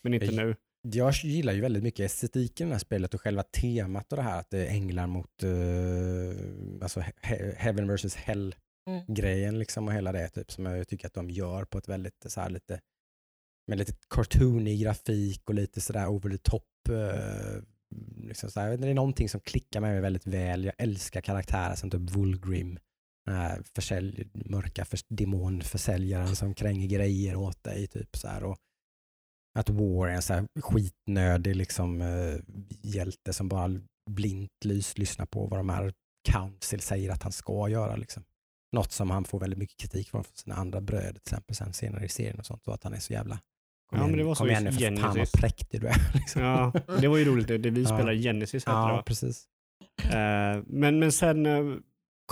men inte Jag- nu. Jag gillar ju väldigt mycket estetiken i det här spelet och själva temat och det här att det är änglar mot uh, alltså he- heaven versus hell Mm. grejen liksom och hela det typ som jag tycker att de gör på ett väldigt så här lite med lite cartoonig grafik och lite sådär over the top. eh, liksom så här. Det är någonting som klickar med mig väldigt väl. Jag älskar karaktärer som typ Wulgrim. Den här försälj, mörka för, demonförsäljaren som kränger grejer åt dig. Typ så här. Och att War är en så här skitnödig liksom, eh, hjälte som bara blint lys, lyssnar på vad de här Council säger att han ska göra. Liksom. Något som han får väldigt mycket kritik från från sina andra bröder till exempel sen senare i serien och sånt. Så att han är så jävla Kom Ja, igen, men det var så kom i igen nu för fan vad präktig du är. Liksom. Ja, det var ju roligt. Det, det vi Ja. spelade Genesis hette ja det precis. Eh, men, men sen eh,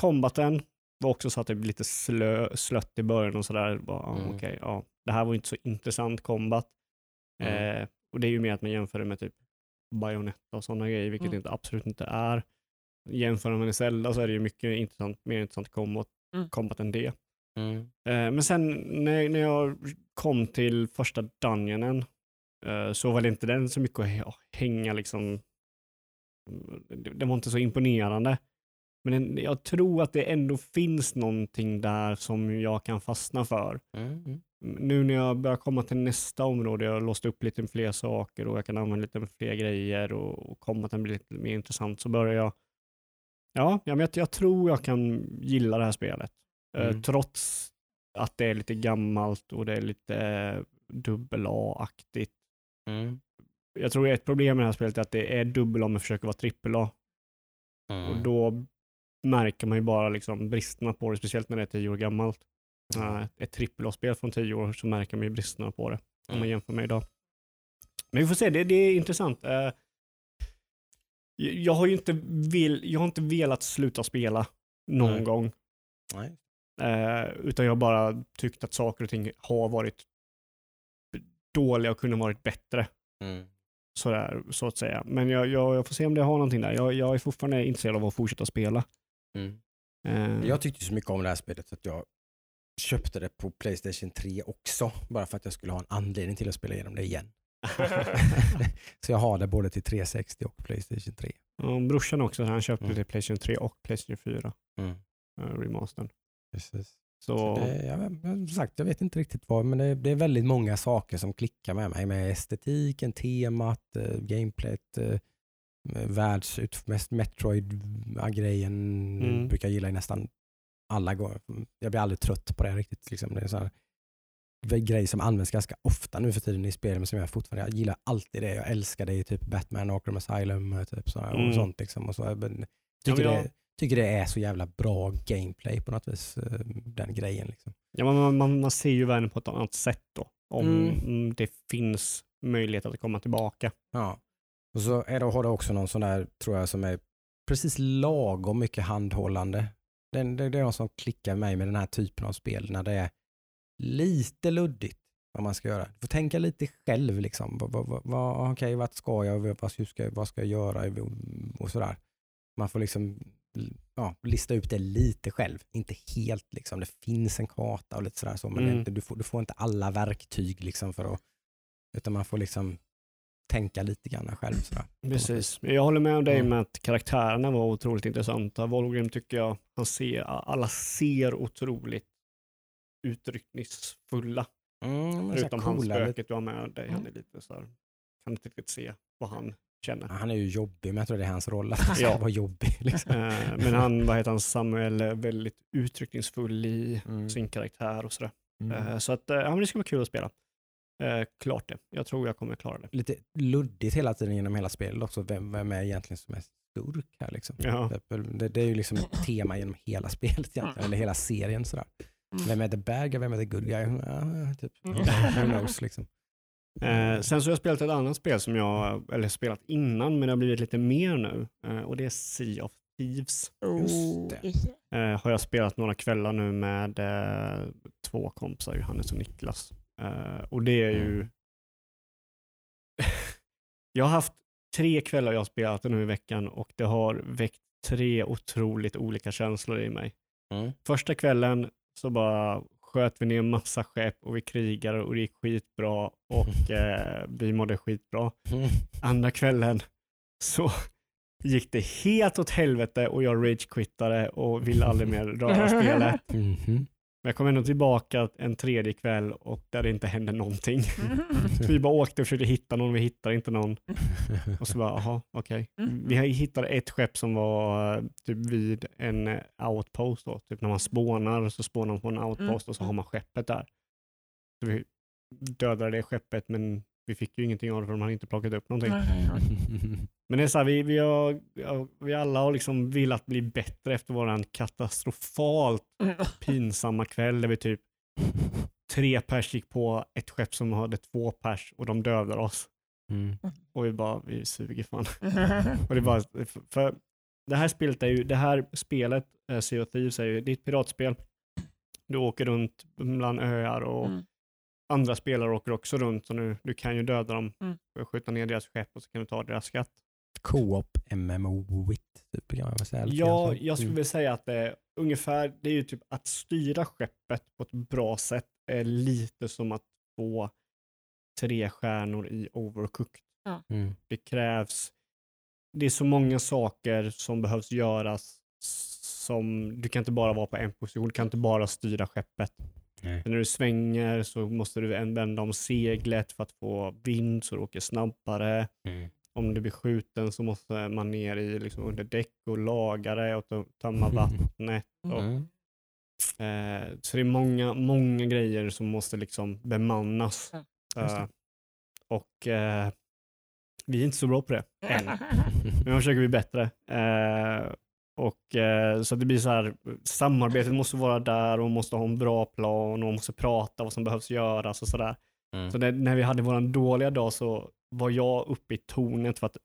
combaten var också så att det blev lite slö, slött i början och sådär. Bara, Mm. okej, ja. Det här var inte så intressant combat. Mm. Eh, och det är ju mer att man jämför det med typ Bayonetta och sådana grejer, vilket Mm. det inte, absolut inte är. Jämför man med Zelda så är det ju mycket intressant, mer intressant combat, Mm. än det. Mm. Eh, men sen när, när jag kom till första dungeonen eh, så var det inte den så mycket att hä- hänga liksom. Det, det var inte så imponerande. Men den, jag tror att det ändå finns någonting där som jag kan fastna för. Mm. Mm. Nu när jag börjar komma till nästa område, jag har låst upp lite fler saker och jag kan använda lite fler grejer och, och komma till blir lite mer intressant så börjar jag Ja, ja men jag, jag tror jag kan gilla det här spelet. Eh, Mm. Trots att det är lite gammalt och det är lite eh, dubbel A-aktigt. Mm. Jag tror ett problem med det här spelet är att det är dubbel A men försöker vara trippel A. Mm. Och då märker man ju bara liksom bristerna på det, speciellt när det är tio år gammalt. Uh, ett trippel A-spel från tio år så märker man ju bristerna på det om man Mm. jämför med idag. Men vi får se, det, det är intressant. Jag har ju inte, vill, jag har inte velat sluta spela någon Nej. gång. Nej. Eh, utan jag har bara tyckt att saker och ting har varit dåliga och kunde varit bättre. Mm. Sådär, så att säga. Men jag, jag, jag får se om det har någonting där. Jag, jag är fortfarande intresserad av att fortsätta spela. Mm. Eh, Jag tyckte så mycket om det här spelet så att jag köpte det på Playstation 3 också. Bara för att jag skulle ha en anledning till att spela igenom det igen. så jag har det både till 360 och Playstation 3. Ja, brorsan också, han köpte Mm. till Playstation 3 och Playstation 4. Mm. Uh, remastern. Precis. Så, Så det, jag, sagt, jag vet inte riktigt vad, men det, det är väldigt många saker som klickar med mig. Med estetiken, temat, eh, gameplayet, eh, världsut, mest Metroid-grejen. Mm. Brukar gilla i nästan alla gånger. Jag blir aldrig trött på det riktigt. Liksom. Det är en sån grej som används ganska ofta nu för tiden i spel, men som jag fortfarande, jag gillar alltid det. Jag älskar det i typ Batman, Arkham Asylum eh, typ, så Mm. och sånt. Liksom, och så, men, Ja, tycker, men jag- det, tycker det är så jävla bra gameplay på något vis, eh, den grejen. Liksom. ja, man, man- man, ser ju världen på ett annat sätt då. Om Mm. det finns möjlighet att komma tillbaka. Ja. Och så är det, har det också någon sån där, tror jag, som är precis lagom mycket handhållande. Det, det, det är något som klickar med mig med den här typen av spel, när det är lite luddigt vad man ska göra. Du får tänka lite själv, liksom. Vad, vad, vad, okej, vart ska jag, vad ska, vad ska jag göra och sådär. Man får liksom ja, lista ut det lite själv, inte helt. Liksom. Det finns en karta och lite sådär, så, men Mm. inte, du, får, du får inte alla verktyg liksom, för att, utan man får liksom tänka lite grann själv. Sådär. Precis. Jag håller med dig Mm. med att karaktärerna var otroligt intressanta. Volgrim tycker jag, han ser, alla ser otroligt utryckningsfulla. Mm, Förutom han coola, spöket du har med dig. Han är lite så här, kan inte riktigt se vad han känner. Han är ju jobbig, men jag tror det är hans roll att han ska Ja. vara jobbig. Liksom. Eh, Men han, vad heter han, Samuel, är väldigt uttryckningsfull i Mm. sin karaktär och sådär. Mm. Eh, Så att, eh, ja men det ska vara kul att spela. Eh, Klart det. Jag tror jag kommer klara det. Lite luddigt hela tiden genom hela spelet också, vem, vem är egentligen som är skurk här liksom. Ja. Det, det är ju liksom ett tema genom hela spelet egentligen, eller hela serien sådär. Vem är the bad guy, vem är the good guy? Ja, typ. Who knows liksom. Eh, sen så har jag spelat ett annat spel som jag, eller spelat innan, men det har blivit lite mer nu. Eh, och det är Sea of Thieves. Just det. Eh, har jag spelat några kvällar nu med eh, två kompisar, Johannes och Niklas. Eh, och det är ju... jag har haft tre kvällar jag har spelat nu i veckan och det har väckt tre otroligt olika känslor i mig. Mm. Första kvällen så bara sköt vi ner massa skepp och vi krigade och det gick skitbra och eh, vi mådde skitbra. Andra kvällen så gick det helt åt helvete och jag ragequittade och ville aldrig mer röra spelet. Mhm. Men jag kom ändå tillbaka en tredje kväll och där det inte hände någonting. Vi bara åkte och försökte hitta någon, vi hittade inte någon. Och så bara, jaha, okej. Vi har- hittade ett skepp som var eh, typ vid en eh, outpost då. Typ när man spånar så spånar man på en outpost och så har man skeppet där. Så vi dödade det skeppet men vi fick ju ingenting av det för de hade inte plockat upp någonting. Men det är så här, vi, vi, har, vi alla har liksom velat bli bättre efter våran katastrofalt pinsamma kväll där vi typ tre pers gick på ett skepp som hade två pers och de dödade oss. Mm. Och vi bara, vi suger fan. Och det, är bara, för det här spelet är ju, det här spelet, eh, Sea of Thieves, är ju, det är ett piratspel. Du åker runt bland öar och Mm. Andra spelare åker också runt. Så nu, du kan ju döda dem, Mm. och skjuta ner deras skepp och så kan du ta deras skatt. Co-op MMO-wit, typ, kan man väl säga. Ja, jag skulle Mm. vilja säga att det är ungefär, det är ju typ att styra skeppet på ett bra sätt är lite som att få tre stjärnor i Overcooked. Mm. Det krävs, det är så många saker som behövs göras som, du kan inte bara vara på en position, du kan inte bara styra skeppet. Nej. När du svänger så måste du vända om seglet för att få vind så du åker snabbare. Mm. Om du blir skjuten så måste man ner i liksom under däck och laga det och tö- tömma vattnet. Och Mm. Eh, så det är många, många grejer som måste liksom bemannas. Mm. Eh, och eh, vi är inte så bra på det än. Men jag försöker bli bättre. Och, eh, så det blir så här, samarbetet måste vara där och måste ha en bra plan och måste prata vad som behövs göras och sådär. Mm. Så när, när vi hade våran dåliga dag så var jag uppe i tornet för att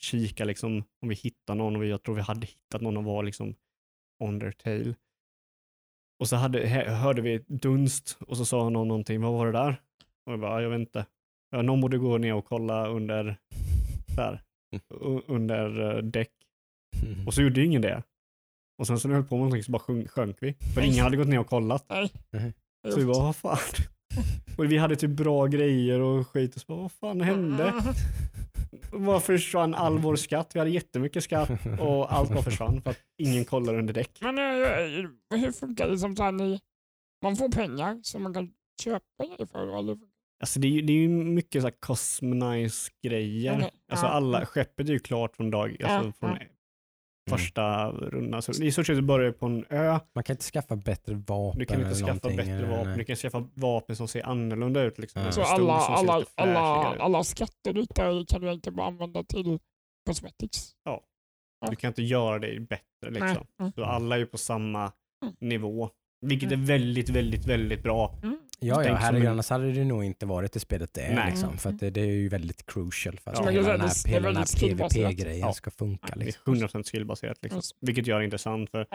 kika liksom, om vi hittade någon och jag tror vi hade hittat någon och var liksom on their tail. Och så hade, hö- hörde vi dunst och så sa någon någonting, vad var det där? Och jag bara, jag vet inte. Någon borde gå ner och kolla under, där, under eh, däck. Och så gjorde ingen det. Och sen så när vi höll på med någonting så bara sjönk, sjönk vi. För ingen hade gått ner och kollat. Nej. Så vi bara, vad fan. Och vi hade typ bra grejer och skit och så bara, vad fan hände? Var försvann all vår skatt? Vi hade jättemycket skatt och allt bara försvann för att ingen kollar under däck. Men eh, hur funkar det som så här, ni, man får pengar som man kan köpa grejer för? Alltså det är ju, det är ju mycket så här customize-grejer. Okej, Alltså ja. alla, skeppet är ju klart från dag, alltså från ja. första rundan. Så I stort sett börjar det på en ö. Man kan inte skaffa bättre vapen Du kan inte skaffa bättre vapen. nej. Du kan skaffa vapen som ser annorlunda ut. Liksom. Ja. Så alla, alla, alla, alla skatter du i kan du inte bara använda till cosmetics? Du kan inte göra det bättre. Liksom. Så alla är på samma Mm. nivå. Vilket är väldigt, väldigt, väldigt bra. Mm. Ja, ja herregud, en- annars hade det nog inte varit det spelet det är. Nej. Liksom, för att det, det är ju väldigt crucial för att Ja. hela den här, hela den här. PVP-grejen Ja. ska funka. Det är Liksom. 100% skillbaserat. Liksom. Just. Vilket gör det intressant. För,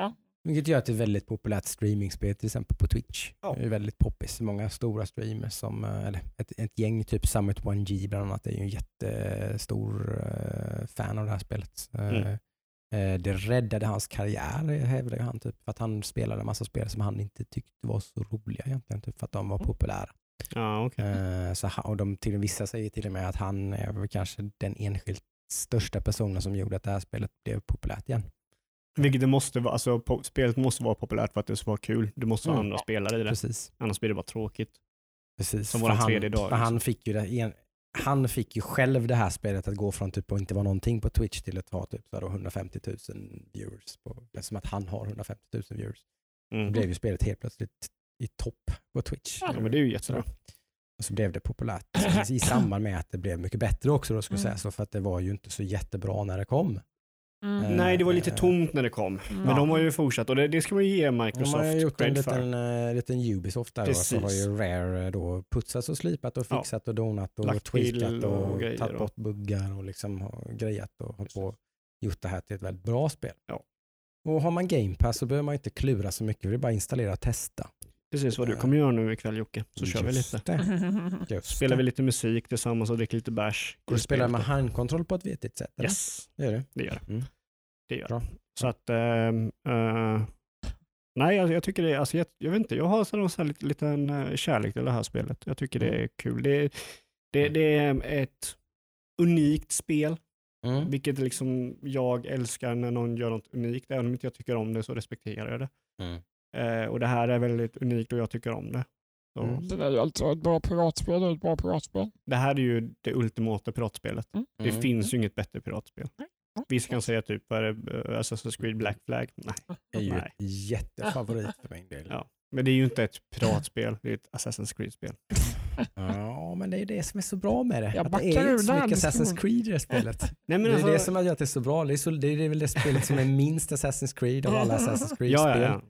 Vilket gör att det är ett väldigt populärt streamingspel till exempel på Twitch. Ja. Det är väldigt poppis. Många stora streamers som, eh, eller ett, ett gäng, typ Summit 1G bland annat, är ju en jättestor eh, fan av det här spelet. Eh, Mm. Eh, det räddade hans karriär hävdar ju han, typ, för att han spelade en massa spel som han inte tyckte var så roliga egentligen, typ, för att de var Mm. populära. ja, okej. Eh, så, han- och de till, vissa säger till och med att han är kanske den enskilt största personen som gjorde att det här spelet blev populärt igen. Vilket det måste vara. Alltså, spelet måste vara populärt för att det ska vara kul. Du måste ha Mm. andra spelare i det. Precis. Annars blir det bara tråkigt. Precis. Som våran han, tredje dag, För liksom. han, fick ju det, en, han fick ju själv det här spelet att gå från typ att inte vara någonting på Twitch till att ha typ så här då 150 000 viewers. På, som att han har 150 000 viewers. Mm. Då blev ju spelet helt plötsligt i topp på Twitch. Ja, men det är ju jättebra. Och så blev det populärt i samband med att det blev mycket bättre också då skulle jag säga. Så för att det var ju inte så jättebra när det kom. Mm. Eh, Nej, det var lite tomt när det kom. Men Ja. de har ju fortsatt och det, det ska man ju ge De Microsoft har ju gjort en för. liten, uh, liten Ubisoft där och så har Precis. ju Rare eh, då putsat och slipat och Ja. fixat och donat och Lagt tweakat och, och tagit och- bort buggar och liksom har grejat och hållit Precis. på gjort det här till ett väldigt bra spel. Ja. Och har man Game Pass så behöver man inte klura så mycket, det är bara att installera och testa. Precis vad du kommer göra nu ikväll Jocke. Så kör vi Just lite. Det. Just Spelar det. vi lite musik tillsammans och dricker lite bärs. Du spelar med handkontroll på ett vettigt sätt? Eller? Yes, Det gör du? det gör det. Mm. Det, gör. Det. Så att, ehm, eh, nej jag, jag tycker det, alltså, jag, jag vet inte, jag har så så här lite, liten eh, kärlek till det här spelet. Jag tycker det är kul. Det, det, det är ett unikt spel, Mm. vilket liksom jag älskar när någon gör något unikt. Även om inte jag tycker om det så respekterar jag det. Mm. Eh, och det här är väldigt unikt och jag tycker om det. Så, Mm. Det är ju alltså ett bra piratspel, det är ett bra piratspel. Det här är ju det ultimata piratspelet. Mm. Det Mm. finns ju inget bättre piratspel. Nej. Vissa kan säga typ, är det, Assassin's Creed Black Flag? Nej. Det är ju Nej. ett jättefavorit för min del. Ja. Men det är ju inte ett piratspel, det är ett Assassin's Creed-spel. Ja, men det är ju det som är så bra med det. Jag Att det är inte så mycket Assassin's. Creed i det spelet. Nej, men det är alltså, det som har gjort det så bra. Det är, så, det är väl det spelet som är minst Assassin's Creed av alla Assassin's Creed-spel. ja, ja, ja.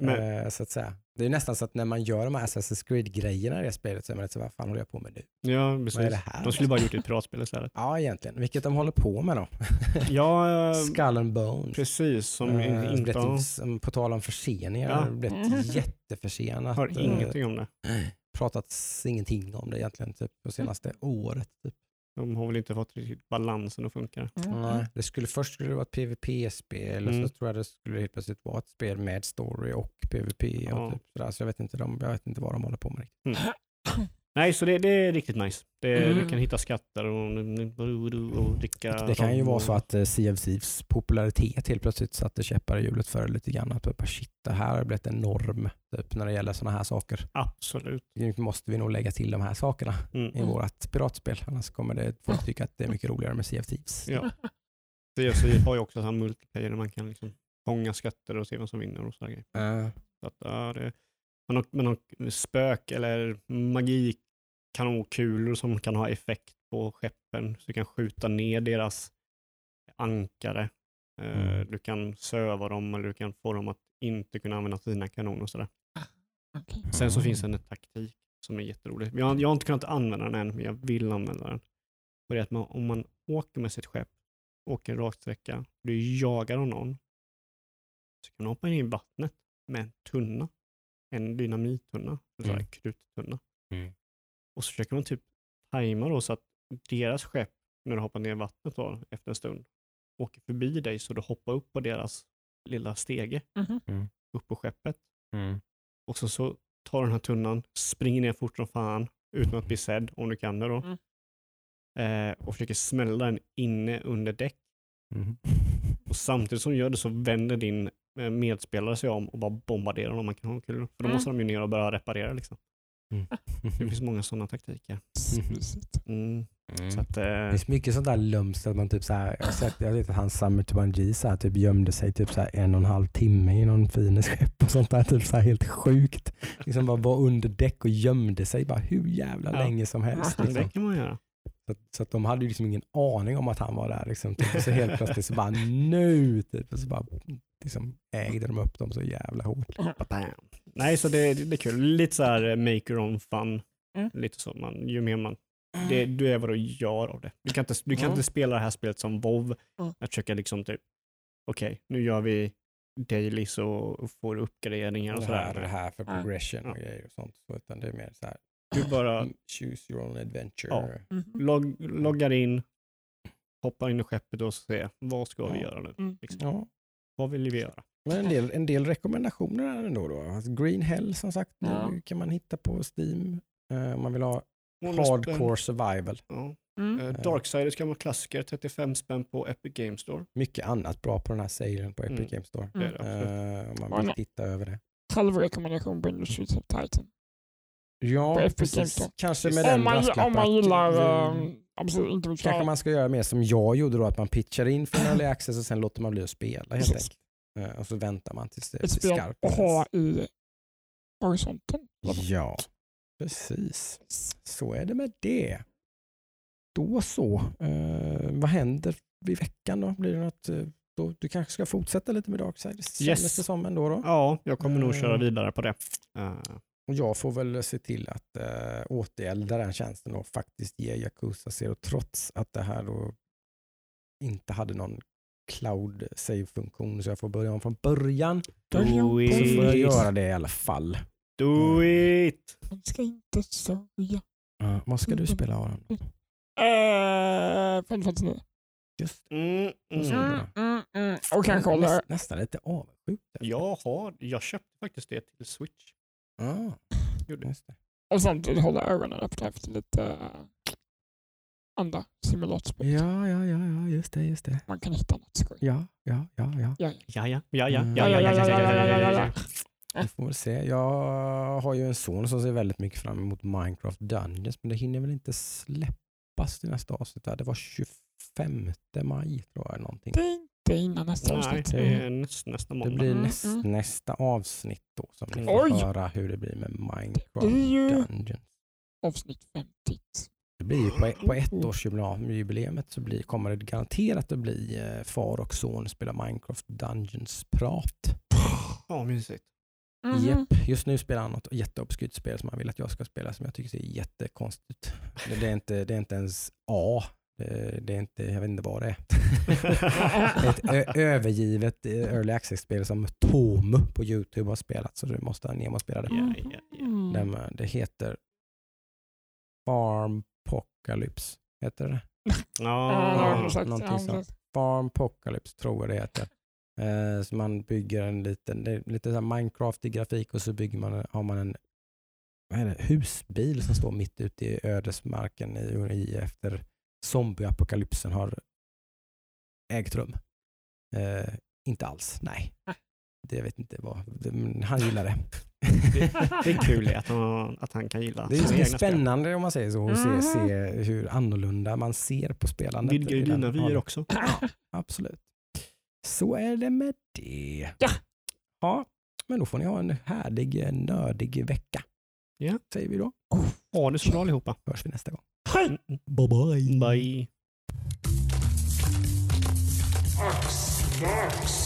Men, Eh, så att säga. Det är nästan så att när man gör de här Assassin's Creed-grejerna i det spelet så är man lite så vad fan håller jag på med nu? ja, Vad är precis. det här? De skulle bara gjort ett piratspel istället. Ja, egentligen. Vilket de håller på med då. Ja, eh, Skull and Bones. precis. Som Eh, inte som- på tal om förseningar, Ja. blivit jätteförsenat. har ingenting om det. pratats ingenting om det egentligen typ på senaste året. Typ. De har väl inte fått riktigt balansen att funka. Nej, det skulle först skulle det vara ett PVP-spel och Mm. så tror jag det skulle helt plötsligt vara ett spel med story och PVP. Ja. Och typ sådär. Så jag vet, inte, de, jag vet inte vad de håller på med. riktigt. Nej, så det, det är riktigt nice. Det, Mm. Du kan hitta skatter och, och dricka Det kan ju vara så att eh, Sea of Thieves popularitet helt plötsligt satte käppar i hjulet för lite grann. Att bara, shit, det här har blivit en norm typ, när det gäller sådana här saker. Absolut. Nu måste vi nog lägga till de här sakerna Mm. i vårt piratspel. Annars kommer det folk tycka att det är mycket roligare med Sea of Thieves. Ja. CFC har ju också så här multiplayer där man kan liksom fånga skatter och se vem som vinner och sådär grejer. Eh, Så att, ja, det, man, har, man har spök eller magikanonkulor som kan ha effekt på skeppen. Så du kan skjuta ner deras ankare. Eh, Mm. Du kan söva dem eller du kan få dem att inte kunna använda sina kanoner och sådär. Okej. Sen så Mm. finns det en taktik som är jätterolig. Jag, har- jag har inte kunnat använda den än, men jag vill använda den. Och det är att man, om man åker med sitt skepp, åker en rak sträcka, blir jagad av någon, så kan man hoppa in i vattnet med en tunna. En dynamittunna, en sån här Mm. kruttunna. Mm. Och så försöker man typ tajma då så att deras skepp, när du hoppar ner i vattnet då, efter en stund, åker förbi dig så du hoppar upp på deras lilla stege Mhm. upp på skeppet. Mm. Och så, så tar den här tunnan, springer ner fort som fan utan att bli sedd, om du kan det då. Mm. Eh, och försöker smälla den inne under däck. Mm. Och samtidigt som du gör det så vänder din eh, medspelare sig om och bara bombarderar dem med kanonkulor. För då Mm. måste de ju ner och börja reparera. Liksom. Mm. Det finns många sådana taktiker. Mm. Mm. Så att, eh, Det finns mycket sånt där lumskt att man typ så här, jag har sett, jag vet att han Summer Tubanji så här, typ gömde sig typ så här en och en halv timme i någon fines skepp och sånt där. Typ så här helt sjukt. Liksom bara var under däck och gömde sig bara hur jävla Ja. länge som helst. det Liksom. kan man göra. Så, att- så att de hade ju liksom ingen aning om att han var där. Liksom. Typ. Så helt plötsligt så bara nu, typ. och så bara liksom, ägde de upp dem så jävla hårt. Nej, så det, det är kul. Lite så här eh, make your own fun. Mm. Lite så. Man, ju mer man det, du är vad du gör av det. Du kan inte, du kan Mm. inte spela det här spelet som WoW Mm. Att försöka liksom typ, okej, nu gör vi och och får uppgraderingar och Det sådär. här, det här för progression och Ja. grejer och sånt. Så, utan det är mer så här, Du bara mm, choose your own adventure. Ja. Mhm. log, loggar in, hoppar in i skeppet och ser vad ska vi Ja. göra nu? Mm. Liksom. Ja. Vad vill vi göra? Men en del, en del rekommendationer här ändå. Då. Alltså Green Hell som sagt Ja. nu kan man hitta på Steam. Eh, om man vill ha hardcore survival. Ja. Mm. Eh, Darksiders kan vara klassiker, 35 spänn på Epic Games Store. Mycket annat bra på den här salen på Epic Mm. Games Store. Är. Eh, om man vill titta över det. Självrekommendation på Industries of Titan. Ja, På Epic Games precis. Store. Kanske med Om den man, om man gillar, eh, absolut Kanske man ska göra mer som jag gjorde då, att man pitchar in för en early access och sen låter man bli att spela helt enkelt. Eh, Och så väntar man tills det ett blir spel skarpt. att ha i horisonten. Ja, precis. Så är det med det. Då så. Eh, vad händer i veckan då? Blir det något, eh, då? Du kanske ska fortsätta lite med Darksiders? Yes. Kändes det som ändå då? Ja, jag kommer nog köra Mm. vidare på det. Eh, Och jag får väl se till att uh, återgälda den tjänsten och faktiskt ge Yakuza Zero trots att det här då inte hade någon cloud save-funktion så jag får börja om från början. do Så får jag it! göra det i alla fall. Do it! Man ska inte sörja. Uh, vad ska du spela Aron? Eh, Final Fantasy 9. Just Mm, Mm. mm. Mm, mm, mm. Och kanske håller... Näst, nästan lite avundsjuk. Jag, har, jag köpte faktiskt det till Switch. Ah, Gjorde. just det. Och samtidigt hålla ögonen öppna efter lite uh, andra simulatorspel. Ja, ja, ja, ja, just det, just det. Man kan hitta något skoj. Ja, ja, ja, ja. Ja, Ja, ja, ja, ja, Mm. ja, ja, ja, ja, ja, ja, ja, ja, ja. Vi får väl se. Jag har ju en son som ser väldigt mycket fram emot Minecraft Dungeons, men det hinner väl inte släppas till nästa avsnitt. Det var 25 maj tror jag. Någonting. det är inte innan nästa Nej, avsnitt. det näst, nästa Det måndag. blir Mm, näst, mm. nästa avsnitt då som ni Mm. får höra hur det blir med Det Minecraft är ju Dungeons. avsnitt 50. Det blir ju på, på ettårsjubileet så blir, kommer det garanterat att bli eh, far och son spela Minecraft Dungeons-prat. Ja, mysigt. Mhm. Japp, just nu spelar han något jätteobskyrt spel som han vill att jag ska spela som jag tycker ser jättekonstigt ut. Det, det, är, inte, det är inte ens A. Det, det är inte, jag vet inte vad det är. Ett övergivet eh, early access-spel som Tomu på Youtube har spelat så du måste ner och spela det. Ja, ja, ja. Mm. Den, eh, det heter Farm Apocalypse. Heter det Ja, exakt. någonting sånt. Apocalypse tror jag det heter. Eh, så man bygger en liten, det är lite så här Minecraft i grafik och så bygger man, har man en vad är det, husbil som står mitt ute i ödesmarken i, i efter zombieapokalypsen har ägt rum. Eh, inte alls, nej. Det vet inte vad, det, men han gillar det. Det, det är kul att han, att han kan gilla Det är, det är spännande spel. om man säger så, att se, mhm. se hur annorlunda man ser på spelandet. Vidgar ju dina vyer också. Ja, absolut. Så är det med det. Ja. ja. Men då får ni ha en härlig, nördig vecka. Ja. Säger vi då. Ha det så bra allihopa. Hörs vi nästa gång. Mm, mm. Bye bye. Bye. Ax.